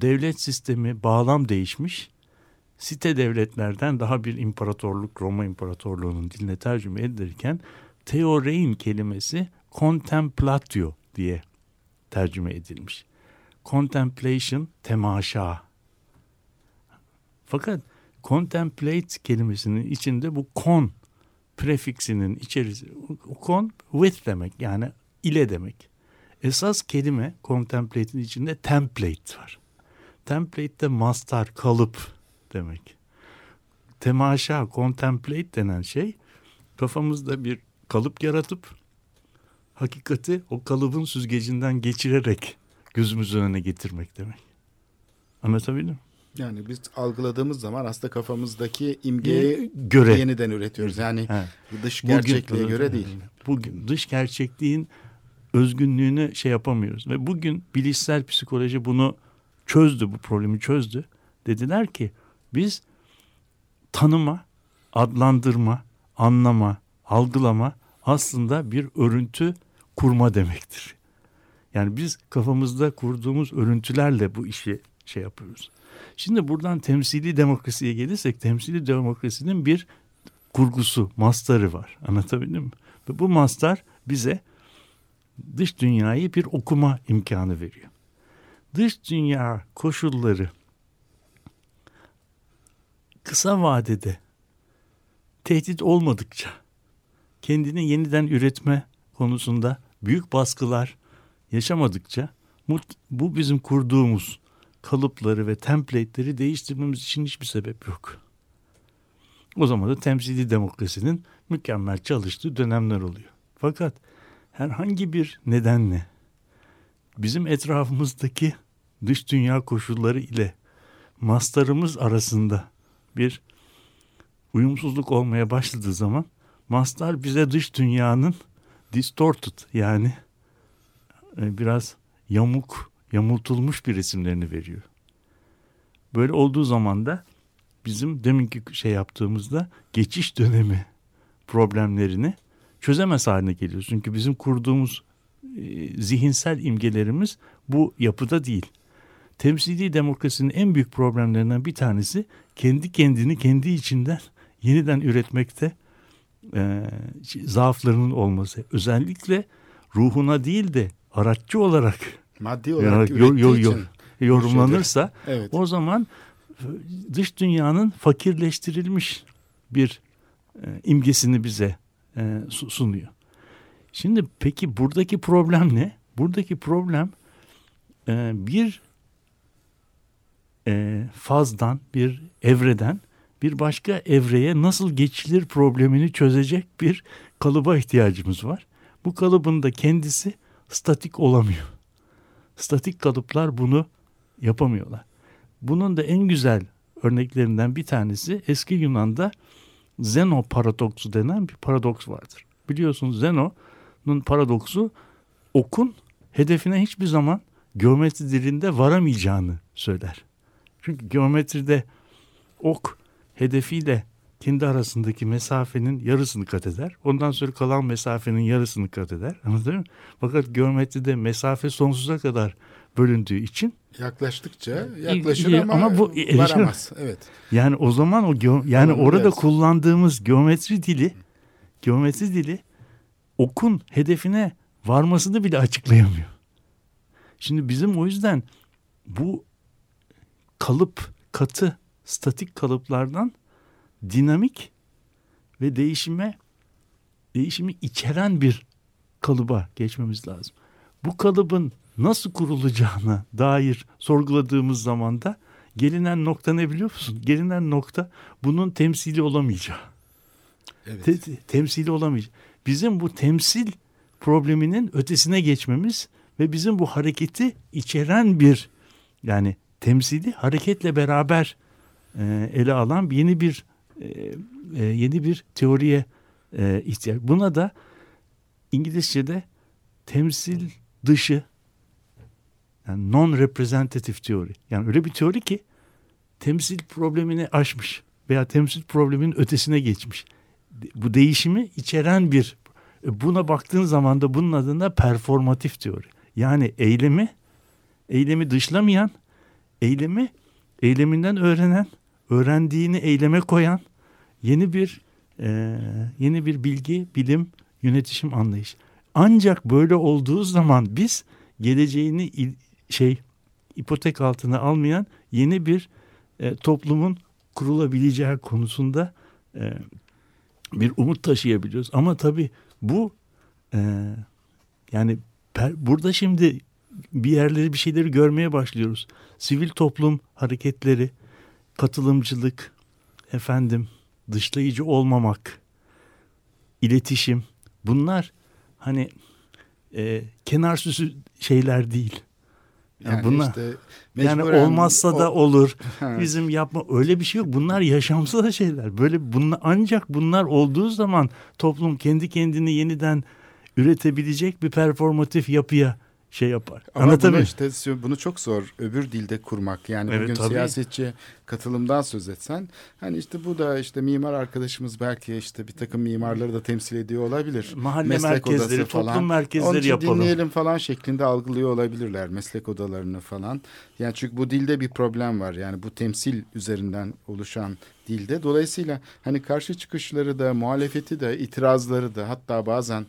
devlet sistemi bağlam değişmiş. Site devletlerden daha bir imparatorluk Roma İmparatorluğu'nun diline tercüme edilirken teorein kelimesi contemplatio diye tercüme edilmiş. Contemplation temaşa. Fakat contemplate kelimesinin içinde bu con prefiksinin içerisi con with demek yani ile demek. Esas kelime contemplate'in içinde template var. Template de mastar, kalıp demek. Temaşa, contemplate denen şey kafamızda bir kalıp yaratıp hakikati o kalıbın süzgecinden geçirerek gözümüzün önüne getirmek demek. Anlatabildim mi? Yani biz algıladığımız zaman aslında kafamızdaki imgeyi göre. yeniden üretiyoruz. Yani He. dış Bugün- gerçekliğe göre değil. Bugün dış gerçekliğin özgünlüğünü şey yapamıyoruz. Ve bugün bilişsel psikoloji bunu çözdü, bu problemi çözdü. Dediler ki biz tanıma, adlandırma, anlama, algılama aslında bir örüntü kurma demektir. Yani biz kafamızda kurduğumuz örüntülerle bu işi şey yapıyoruz. Şimdi buradan temsili demokrasiye gelirsek temsili demokrasinin bir kurgusu, mastarı var. Anlatabildim mi? Ve bu mastar bize dış dünyayı bir okuma imkanı veriyor. Dış dünya koşulları kısa vadede tehdit olmadıkça kendini yeniden üretme konusunda büyük baskılar yaşamadıkça bu bizim kurduğumuz kalıpları ve template'leri değiştirmemiz için hiçbir sebep yok. O zaman da temsili demokrasinin mükemmel çalıştığı dönemler oluyor. Fakat herhangi bir nedenle bizim etrafımızdaki dış dünya koşulları ile mastarımız arasında bir uyumsuzluk olmaya başladığı zaman mastar bize dış dünyanın distorted yani e, biraz yamuk, yamultulmuş bir resimlerini veriyor. Böyle olduğu zaman da bizim deminki şey yaptığımızda geçiş dönemi problemlerini çözemez haline geliyoruz. Çünkü bizim kurduğumuz e, zihinsel imgelerimiz bu yapıda değil. Temsili demokrasinin en büyük problemlerinden bir tanesi kendi kendini kendi içinden yeniden üretmekte e, zaaflarının olması. Özellikle ruhuna değil de araççı olarak Maddi yani olarak yor- yor- yor- için. yorumlanırsa Evet. o zaman e, dış dünyanın fakirleştirilmiş bir e, imgesini bize e, su- sunuyor. Şimdi peki buradaki problem ne? Buradaki problem e, bir e, fazdan, bir evreden bir başka evreye nasıl geçilir problemini çözecek bir kalıba ihtiyacımız var. Bu kalıbın da kendisi statik olamıyor. Statik kalıplar bunu yapamıyorlar. Bunun da en güzel örneklerinden bir tanesi eski Yunan'da Zeno paradoksu denen bir paradoks vardır. Biliyorsunuz Zeno'nun paradoksu okun hedefine hiçbir zaman geometri dilinde varamayacağını söyler. Çünkü geometride ok hedefiyle kendi arasındaki mesafenin yarısını kat eder. Ondan sonra kalan mesafenin yarısını kat eder. Anladın mı? Fakat geometride mesafe sonsuza kadar bölündüğü için Yaklaştıkça yaklaşır ama, ama bu erişemez. varamaz. Evet. yani o zaman o yani Tamam, orada evet. kullandığımız geometri dili geometri dili okun hedefine varmasını bile açıklayamıyor. Şimdi bizim o yüzden bu kalıp katı statik kalıplardan dinamik ve değişime değişimi içeren bir kalıba geçmemiz lazım. Bu kalıbın nasıl kurulacağına dair sorguladığımız zaman da gelinen nokta ne biliyor musun? Gelinen nokta bunun temsili olamayacağı. Evet. Te- te- temsili olamayacak. Bizim bu temsil probleminin ötesine geçmemiz ve bizim bu hareketi içeren bir yani temsili hareketle beraber e, ele alan yeni bir e, e, yeni bir teoriye e, ihtiyaç. Buna da İngilizce'de temsil dışı yani non representative teori. Yani öyle bir teori ki temsil problemini aşmış veya temsil probleminin ötesine geçmiş. Bu değişimi içeren bir e, buna baktığın zaman da bunun adına performatif teori. Yani eylemi eylemi dışlamayan, eylemi eyleminden öğrenen, öğrendiğini eyleme koyan yeni bir e, yeni bir bilgi, bilim, yönetişim anlayışı. Ancak böyle olduğu zaman biz geleceğini şey ipotek altına almayan yeni bir e, toplumun kurulabileceği konusunda e, bir umut taşıyabiliyoruz. Ama tabii bu e, yani per- burada şimdi bir yerleri bir şeyleri görmeye başlıyoruz. Sivil toplum hareketleri, katılımcılık, efendim dışlayıcı olmamak, iletişim bunlar hani e, kenar süsü şeyler değil. Yani, Yani bunlar işte yani olmazsa da o- olur. Ha. Bizim yapma öyle bir şey yok. Bunlar yaşamsal şeyler. Böyle bunlar ancak bunlar olduğu zaman toplum kendi kendini yeniden üretebilecek bir performatif yapıya şey yapar. Ama bunu Anlatabiliyor işte bunu çok zor öbür dilde kurmak. Yani Evet, bugün tabii. siyasetçi katılımdan söz etsen hani işte bu da işte mimar arkadaşımız belki işte bir takım mimarları da temsil ediyor olabilir. Mahalle Meslek merkezleri, odası falan. toplum merkezleri Onun için yapalım. dinleyelim falan şeklinde algılıyor olabilirler meslek odalarını falan. Yani çünkü bu dilde bir problem var. Yani bu temsil üzerinden oluşan dilde. Dolayısıyla hani karşı çıkışları da muhalefeti de itirazları da hatta bazen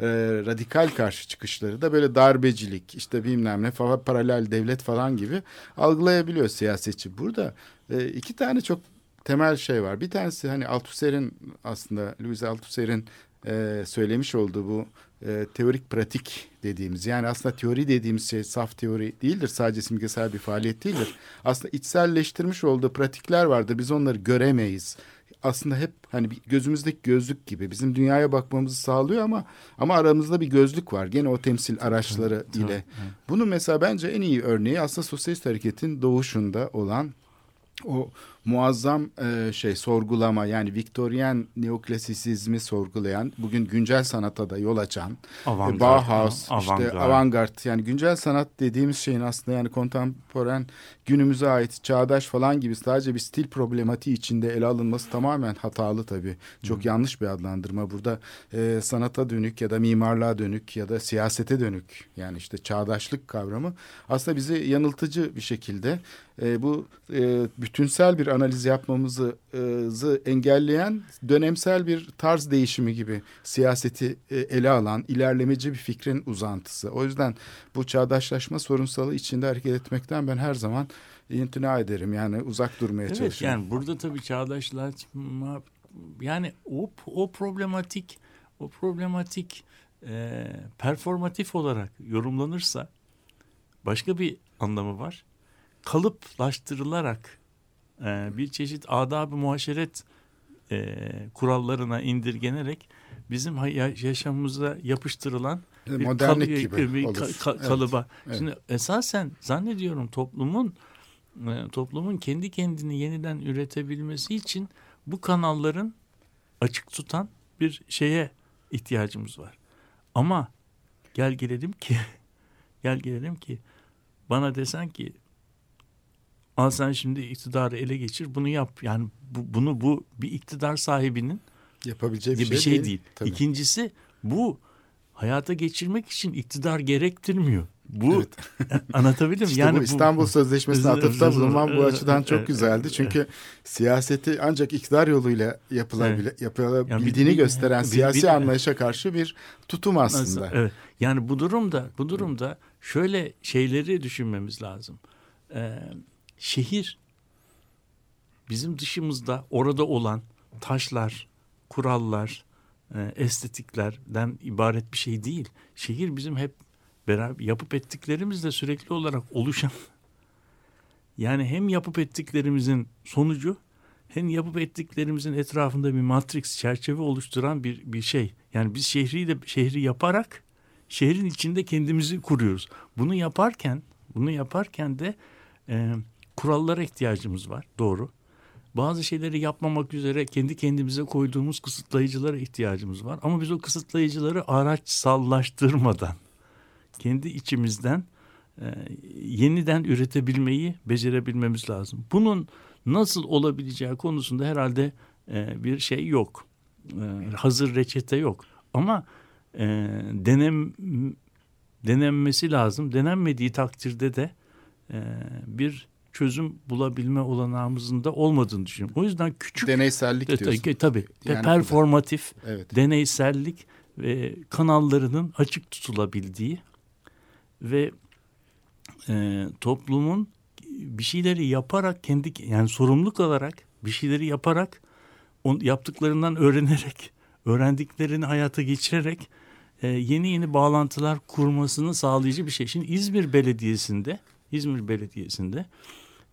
e, radikal karşı çıkışları da böyle darbecilik işte bilmem ne falan paralel devlet falan gibi algılayabiliyor siyasetçi. Burada e, iki tane çok temel şey var. Bir tanesi hani Althusser'in aslında Louis Althusser'in e, söylemiş olduğu bu e, teorik pratik dediğimiz yani aslında teori dediğimiz şey saf teori değildir sadece simgesel bir faaliyet değildir. Aslında içselleştirmiş olduğu pratikler vardır biz onları göremeyiz. Aslında hep hani bir gözümüzdeki gözlük gibi bizim dünyaya bakmamızı sağlıyor ama ama aramızda bir gözlük var. Gene o temsil araçları ile. Bunu mesela bence en iyi örneği aslında sosyalist hareketin doğuşunda olan o muazzam e, şey sorgulama yani Viktoryen neoklasisizmi sorgulayan bugün güncel sanata da yol açan Avantgard, e, Bauhaus ha, işte avantgard. yani güncel sanat dediğimiz şeyin aslında yani kontemporen günümüze ait çağdaş falan gibi sadece bir stil problematiği içinde ele alınması tamamen hatalı tabii. Çok yanlış bir adlandırma burada e, sanata dönük ya da mimarlığa dönük ya da siyasete dönük yani işte çağdaşlık kavramı aslında bizi yanıltıcı bir şekilde e, bu e, bütünsel bir analiz yapmamızı e, engelleyen dönemsel bir tarz değişimi gibi siyaseti e, ele alan ilerlemeci bir fikrin uzantısı. O yüzden bu çağdaşlaşma sorunsalı içinde hareket etmekten ben her zaman imtina ederim. Yani uzak durmaya Evet çalışıyorum. yani burada tabii çağdaşlaşma yani o o problematik o problematik e, performatif olarak yorumlanırsa başka bir anlamı var. Kalıplaştırılarak e, bir çeşit adab-ı muaşeret e, kurallarına indirgenerek bizim yaşamımıza yapıştırılan E, bir Modernlik kalı- gibi bir olur. ka- ka- kalıba. evet. Şimdi esasen zannediyorum toplumun e, toplumun kendi kendini yeniden üretebilmesi için bu kanalların açık tutan bir şeye ihtiyacımız var. Ama gel gelelim ki gel gelelim ki bana desen ki al sen şimdi iktidarı ele geçir bunu yap. Yani bu, bunu bu bir iktidar sahibinin Yapabileceği bir bir, şey, değil. Tabii. İkincisi bu hayata geçirmek için iktidar gerektirmiyor. Bu Evet. anlatabildim? İşte yani bu İstanbul Sözleşmesi'ne Evet, atıfta evet, bulunman bu evet, açıdan çok evet, güzeldi. evet, Çünkü siyaseti ancak iktidar yoluyla yapılabile, yapılabildiğini Yani bir- gösteren bir- siyasi bir- anlayışa karşı bir tutum aslında. Evet. Yani bu durumda bu durumda şöyle şeyleri düşünmemiz lazım. Ee, şehir bizim dışımızda orada olan taşlar, kurallar, e, estetiklerden ibaret bir şey değil. Şehir bizim hep beraber yapıp ettiklerimizle sürekli olarak oluşan Yani hem yapıp ettiklerimizin sonucu hem yapıp ettiklerimizin etrafında bir matrix çerçeve oluşturan bir bir şey. Yani biz şehri de şehri yaparak şehrin içinde kendimizi kuruyoruz. Bunu yaparken bunu yaparken de e, kurallara ihtiyacımız var. Doğru. Bazı şeyleri yapmamak üzere kendi kendimize koyduğumuz kısıtlayıcılara ihtiyacımız var. Ama biz o kısıtlayıcıları araçsallaştırmadan kendi içimizden e, yeniden üretebilmeyi becerebilmemiz lazım. Bunun nasıl olabileceği konusunda herhalde e, bir şey yok. E, hazır reçete yok. Ama e, denem denenmesi lazım. Denenmediği takdirde de e, bir çözüm bulabilme olanağımızın da olmadığını düşünüyorum. O yüzden küçük Deneysellik e, diyorsun. tabii, tabii Yani performatif Evet. deneysellik ve kanallarının açık tutulabildiği ve e, toplumun bir şeyleri yaparak kendi yani sorumluluk alarak bir şeyleri yaparak on, yaptıklarından öğrenerek öğrendiklerini hayata geçirerek e, yeni yeni bağlantılar kurmasını sağlayıcı bir şey. Şimdi İzmir Belediyesi'nde İzmir Belediyesi'nde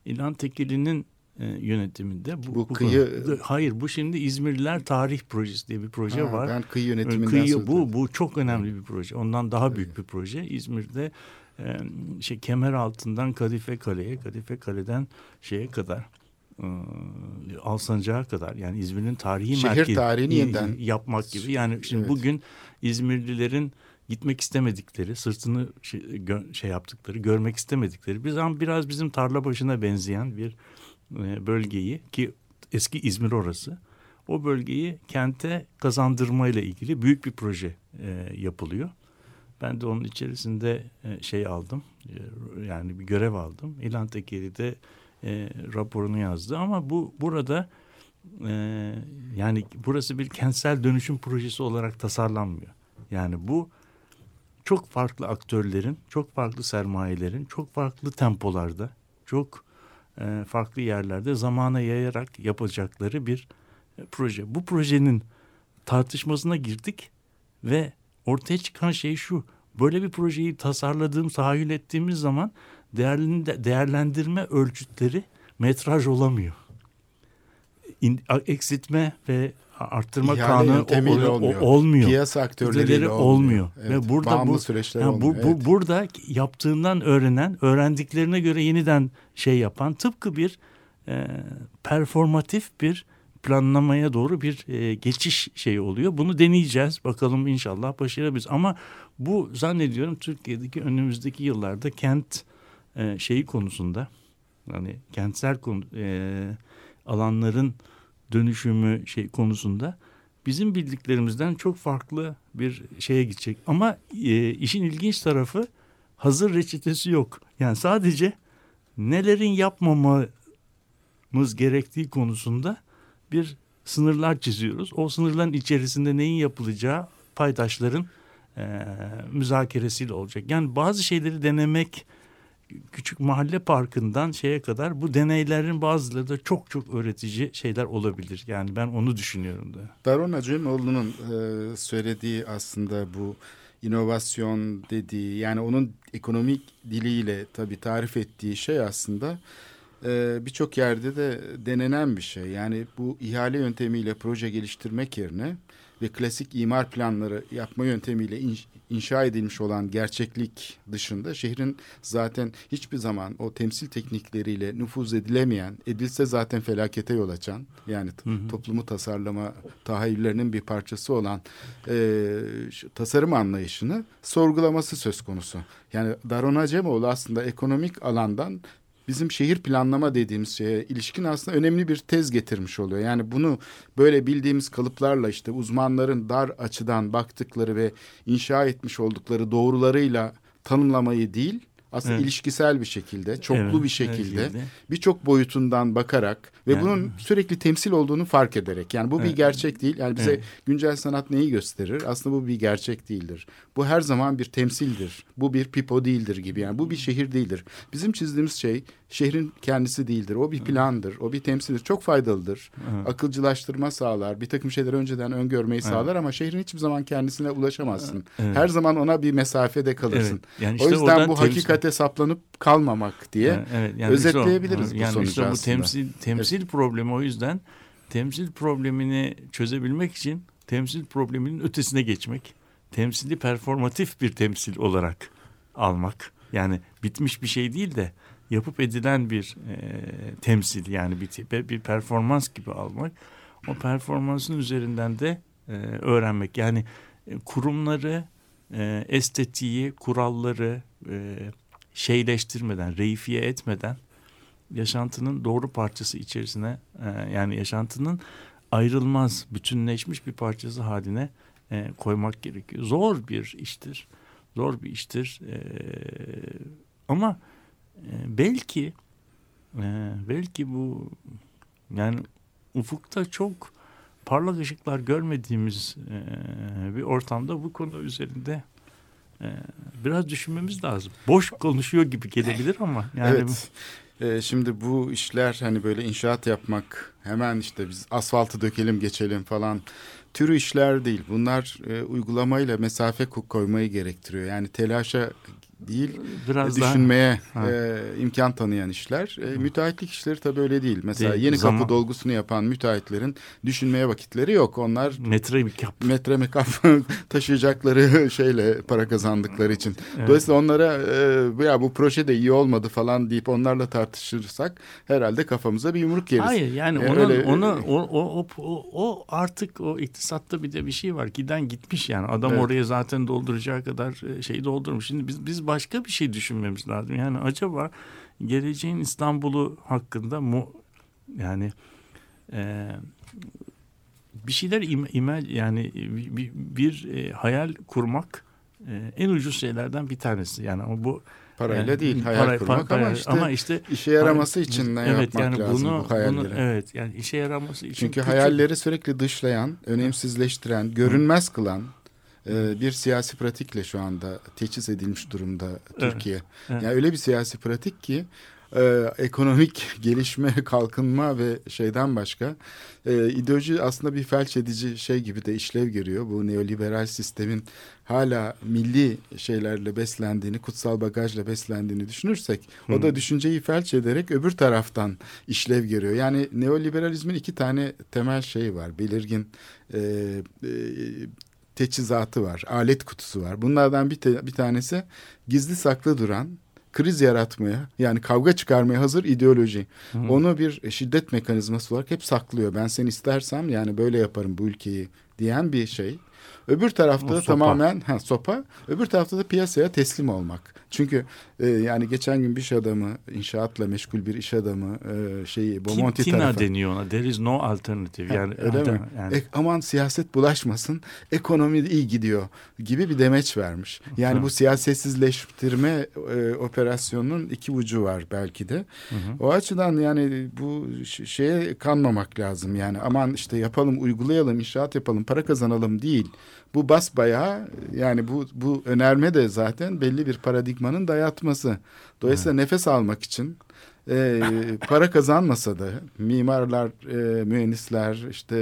İlhan Tekeli'nin e, yönetiminde bu, Bu kıyı- konu- hayır bu şimdi İzmirliler Tarih Projesi diye bir proje Ha, var. Ben kıyı yönetiminden Kıyı bu bu çok önemli bir proje. Ondan daha büyük bir proje. İzmir'de e, şey kemer altından Kadife Kale'ye, Kadife Kale'den şeye kadar e, Alsancak'a kadar yani İzmir'in tarihi Şehir merkezi tarihini y- yeniden- yapmak gibi. Yani şimdi Evet. bugün İzmirlilerin gitmek istemedikleri, sırtını şey, gö- şey yaptıkları, görmek istemedikleri biz ama biraz bizim tarla başına benzeyen bir e, bölgeyi ki eski İzmir orası. O bölgeyi kente kazandırma ile ilgili büyük bir proje e, yapılıyor. Ben de onun içerisinde e, şey aldım, e, yani bir görev aldım. İlhan Tekeli de e, raporunu yazdı ama bu burada e, yani burası bir kentsel dönüşüm projesi olarak tasarlanmıyor. Yani bu çok farklı aktörlerin, çok farklı sermayelerin, çok farklı tempolarda, çok e, farklı yerlerde zamana yayarak yapacakları bir e, proje. Bu projenin tartışmasına girdik ve ortaya çıkan şey şu. Böyle bir projeyi tasarladığım, tahayyül ettiğimiz zaman değerlendirme ölçütleri metraj olamıyor. İn, eksiltme ve arttırma İhale kanunu o- o- olmuyor. olmuyor. Piyasa Ödeleri olmuyor. olmuyor. Evet, Ve burada bağımlı bu, süreçler ha, bu, bu evet. burada yaptığından öğrenen, öğrendiklerine göre yeniden şey yapan tıpkı bir e, performatif bir planlamaya doğru bir e, geçiş şeyi oluyor. Bunu deneyeceğiz. Bakalım inşallah başarabiliriz. Ama bu zannediyorum Türkiye'deki önümüzdeki yıllarda kent e, şeyi konusunda yani kentsel konu, e, alanların dönüşümü şey konusunda bizim bildiklerimizden çok farklı bir şeye gidecek. Ama e, işin ilginç tarafı hazır reçetesi yok. Yani sadece nelerin yapmamamız gerektiği konusunda bir sınırlar çiziyoruz. O sınırların içerisinde neyin yapılacağı paydaşların e, müzakeresiyle olacak. Yani bazı şeyleri denemek küçük mahalle parkından şeye kadar bu deneylerin bazıları da çok çok öğretici şeyler olabilir. Yani ben onu düşünüyorum da. Daron Acemoğlu'nun e, söylediği aslında bu inovasyon dediği yani onun ekonomik diliyle tabii tarif ettiği şey aslında e, birçok yerde de denenen bir şey. Yani bu ihale yöntemiyle proje geliştirmek yerine ve klasik imar planları yapma yöntemiyle inşa edilmiş olan gerçeklik dışında şehrin zaten hiçbir zaman o temsil teknikleriyle nüfuz edilemeyen, edilse zaten felakete yol açan yani t- toplumu tasarlama tahayyüllerinin bir parçası olan e, tasarım anlayışını sorgulaması söz konusu. Yani Daron Acemoğlu aslında ekonomik alandan bizim şehir planlama dediğimiz şeye ilişkin aslında önemli bir tez getirmiş oluyor. Yani bunu böyle bildiğimiz kalıplarla işte uzmanların dar açıdan baktıkları ve inşa etmiş oldukları doğrularıyla tanımlamayı değil aslında Evet. ilişkisel bir şekilde, çoklu Evet, bir şekilde. birçok boyutundan bakarak ve Yani- bunun sürekli temsil olduğunu fark ederek. Yani bu bir Evet. gerçek değil. Yani bize Evet. güncel sanat neyi gösterir? Aslında bu bir gerçek değildir. Bu her zaman bir temsildir. Bu bir pipo değildir gibi. Yani bu bir şehir değildir. Bizim çizdiğimiz şey şehrin kendisi değildir. O bir plandır, o bir temsildir. Çok faydalıdır. Evet. Akılcılaştırma sağlar, bir takım şeyleri önceden öngörmeyi sağlar ama şehrin hiçbir zaman kendisine ulaşamazsın. Evet. Her zaman ona bir mesafede kalırsın. Evet. Yani o işte yüzden oradan bu temsil- hakikate saplanıp kalmamak diye Evet, evet. Yani işte o- özetleyebiliriz bu yani sonucu işte bu aslında. temsil temsil problemi o yüzden temsil problemini çözebilmek için temsil probleminin ötesine geçmek, temsili performatif bir temsil olarak almak. Yani bitmiş bir şey değil de yapıp edilen bir e, temsil yani bir bir performans gibi almak. O performansın üzerinden de e, öğrenmek. Yani e, kurumları, e, estetiği, kuralları e, şeyleştirmeden, reifiye etmeden yaşantının doğru parçası içerisine e, yani yaşantının ayrılmaz, bütünleşmiş bir parçası haline e, koymak gerekiyor. Zor bir iştir. Zor bir iştir. E, ama e, belki e, belki bu yani ufukta çok parlak ışıklar görmediğimiz e, bir ortamda bu konu üzerinde e, biraz düşünmemiz lazım. Boş konuşuyor gibi gelebilir ama yani evet. Ee, şimdi bu işler hani böyle inşaat yapmak hemen işte biz asfaltı dökelim geçelim falan türü işler değil. Bunlar e, uygulamayla mesafe ko- koymayı gerektiriyor. Yani telaşa değil biraz daha düşünmeye Ha. e, imkan tanıyan işler. E, müteahhitlik işleri tabii öyle değil. Mesela Değil, yeni zaman- kapı dolgusunu yapan müteahhitlerin düşünmeye vakitleri yok. Onlar metre bir kap. metre mekap taşıyacakları şeyle para kazandıkları için. Evet. Dolayısıyla onlara e, ya bu proje de iyi olmadı falan deyip onlarla tartışırsak herhalde kafamıza bir yumruk yeriz. Hayır yani E, onun, öyle- onu o, o, o, o, o artık o iktisatta bir de bir şey var. Giden gitmiş yani. Adam Evet. oraya zaten dolduracağı kadar e, şeyi doldurmuş. Şimdi biz biz başka bir şey düşünmemiz lazım. Yani acaba geleceğin İstanbul'u hakkında mu yani e, bir şeyler im, imel yani bir, bir, bir, e, hayal kurmak e, en ucuz şeylerden bir tanesi. Yani o bu Parayla yani değil hayal para- kurmak para- ama işte ama işte işe yaraması için ne evet, yapmak yani lazım bunu, bu hayalleri. Bunu, evet yani işe yaraması için. Çünkü küçük- hayalleri sürekli dışlayan, önemsizleştiren, görünmez kılan e, bir siyasi pratikle şu anda teçhiz edilmiş durumda Evet, Türkiye. evet. Yani öyle bir siyasi pratik ki e, ekonomik gelişme, kalkınma ve şeyden başka e, ideoloji aslında bir felç edici şey gibi de işlev görüyor. Bu neoliberal sistemin hala milli şeylerle beslendiğini, kutsal bagajla beslendiğini düşünürsek o da düşünceyi felç ederek öbür taraftan işlev görüyor. Yani neoliberalizmin iki tane temel şeyi var. Belirgin e, e, teçhizatı var, alet kutusu var. Bunlardan bir, te- bir tanesi gizli saklı duran, kriz yaratmaya yani kavga çıkarmaya hazır ideoloji. Onu bir şiddet mekanizması olarak hep saklıyor. Ben seni istersem yani böyle yaparım bu ülkeyi diyen bir şey. Öbür tarafta O da sopa. tamamen ha, sopa. Öbür tarafta da piyasaya teslim olmak. Çünkü e, yani geçen gün bir iş adamı, inşaatla meşgul bir iş adamı e, şeyi Bomonti Tina tarafı. deniyor ona. There is no alternative. Yani, Öyle mi? Yani, E, aman siyaset bulaşmasın, ekonomi iyi gidiyor gibi bir demeç vermiş. Yani bu siyasetsizleştirme e, operasyonunun iki ucu var belki de. O açıdan yani bu şeye kanmamak lazım. Yani aman işte yapalım, uygulayalım, inşaat yapalım, para kazanalım değil. Bu basbayağı yani bu bu önerme de zaten belli bir paradigmanın dayatması. Dolayısıyla nefes almak için e, para kazanmasa da mimarlar, e, mühendisler, işte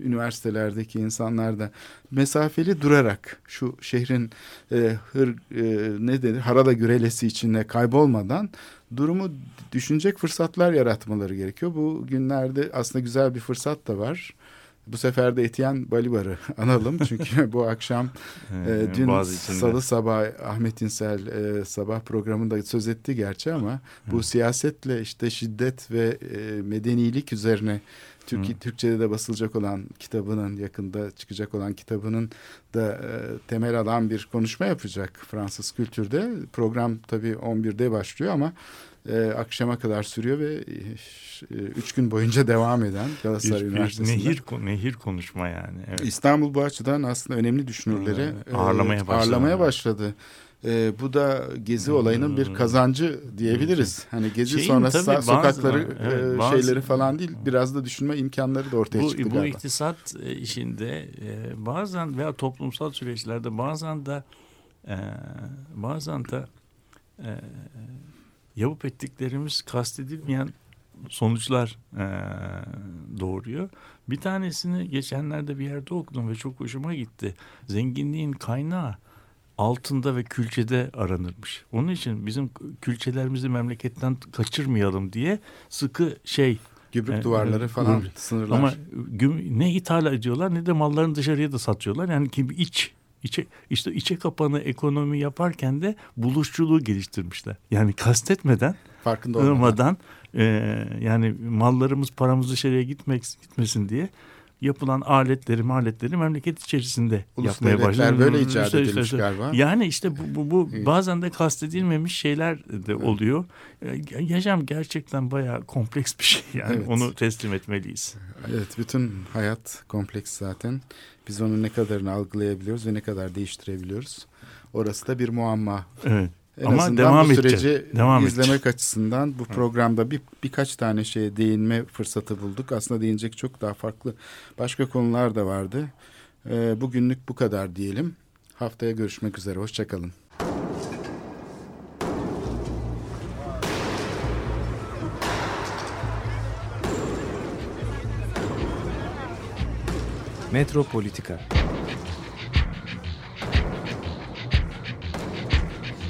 üniversitelerdeki insanlar da mesafeli durarak şu şehrin e, hır e, ne denir harada gürelesi içinde kaybolmadan durumu düşünecek fırsatlar yaratmaları gerekiyor. Bu günlerde aslında güzel bir fırsat da var. Bu sefer de Etiyen Balibar'ı analım. Çünkü bu akşam e, dün salı sabah Ahmet İnsel e, sabah programında söz etti gerçi ama bu siyasetle işte şiddet ve e, medenilik üzerine Türkiye, Türkçe'de de basılacak olan kitabının yakında çıkacak olan kitabının da e, temel alan bir konuşma yapacak Fransız kültürde. Program tabii 11'de başlıyor ama e, akşama kadar sürüyor ve e, e, üç gün boyunca devam eden Galatasaray bir, Üniversitesi'nde. nehir, nehir konuşma yani. Evet. İstanbul bu açıdan aslında önemli düşünürleri Evet, ağırlamaya e, başladı. ağırlamaya başladı. E, bu da Gezi olayının bir kazancı diyebiliriz. Hani Gezi Şeyin sonrası tabii bazı- sokakları evet, e, bazı- şeyleri falan değil biraz da düşünme imkanları da ortaya Bu, çıktı bu galiba. iktisat e, işinde e, bazen veya toplumsal süreçlerde bazen de e, bazen de e, yapıp ettiklerimiz kastedilmeyen sonuçlar e, doğuruyor. Bir tanesini geçenlerde bir yerde okudum ve çok hoşuma gitti. Zenginliğin kaynağı altında ve külçede aranırmış. Onun için bizim külçelerimizi memleketten kaçırmayalım diye sıkı şey Gümrük Evet, duvarları falan gümrük. sınırlar. ama ne ithal ediyorlar ne de mallarını dışarıya da satıyorlar. Yani kim iç içe işte içe kapanı ekonomi yaparken de buluşçuluğu geliştirmişler. Yani kastetmeden farkında olmadan. e, yani mallarımız paramız dışarıya gitmek gitmesin diye yapılan aletleri aletleri memleket içerisinde Ulus yapmaya başladı. böyle icat İşte- edilmiş işte- galiba. Yani işte bu, bu, bu bazen de kastedilmemiş şeyler de oluyor. E, Yaşam gerçekten bayağı kompleks bir şey yani Evet. onu teslim etmeliyiz. Evet bütün hayat kompleks zaten. Biz onun ne kadarını algılayabiliyoruz ve ne kadar değiştirebiliyoruz. Orası da bir muamma. Evet. En Ama azından devam bu edeceğiz. süreci Devam izlemek edeceğiz. açısından bu programda bir birkaç tane şeye değinme fırsatı bulduk. Aslında değinecek çok daha farklı başka konular da vardı. Ee, bugünlük bu kadar diyelim. Haftaya görüşmek üzere. Hoşçakalın. Metropolitika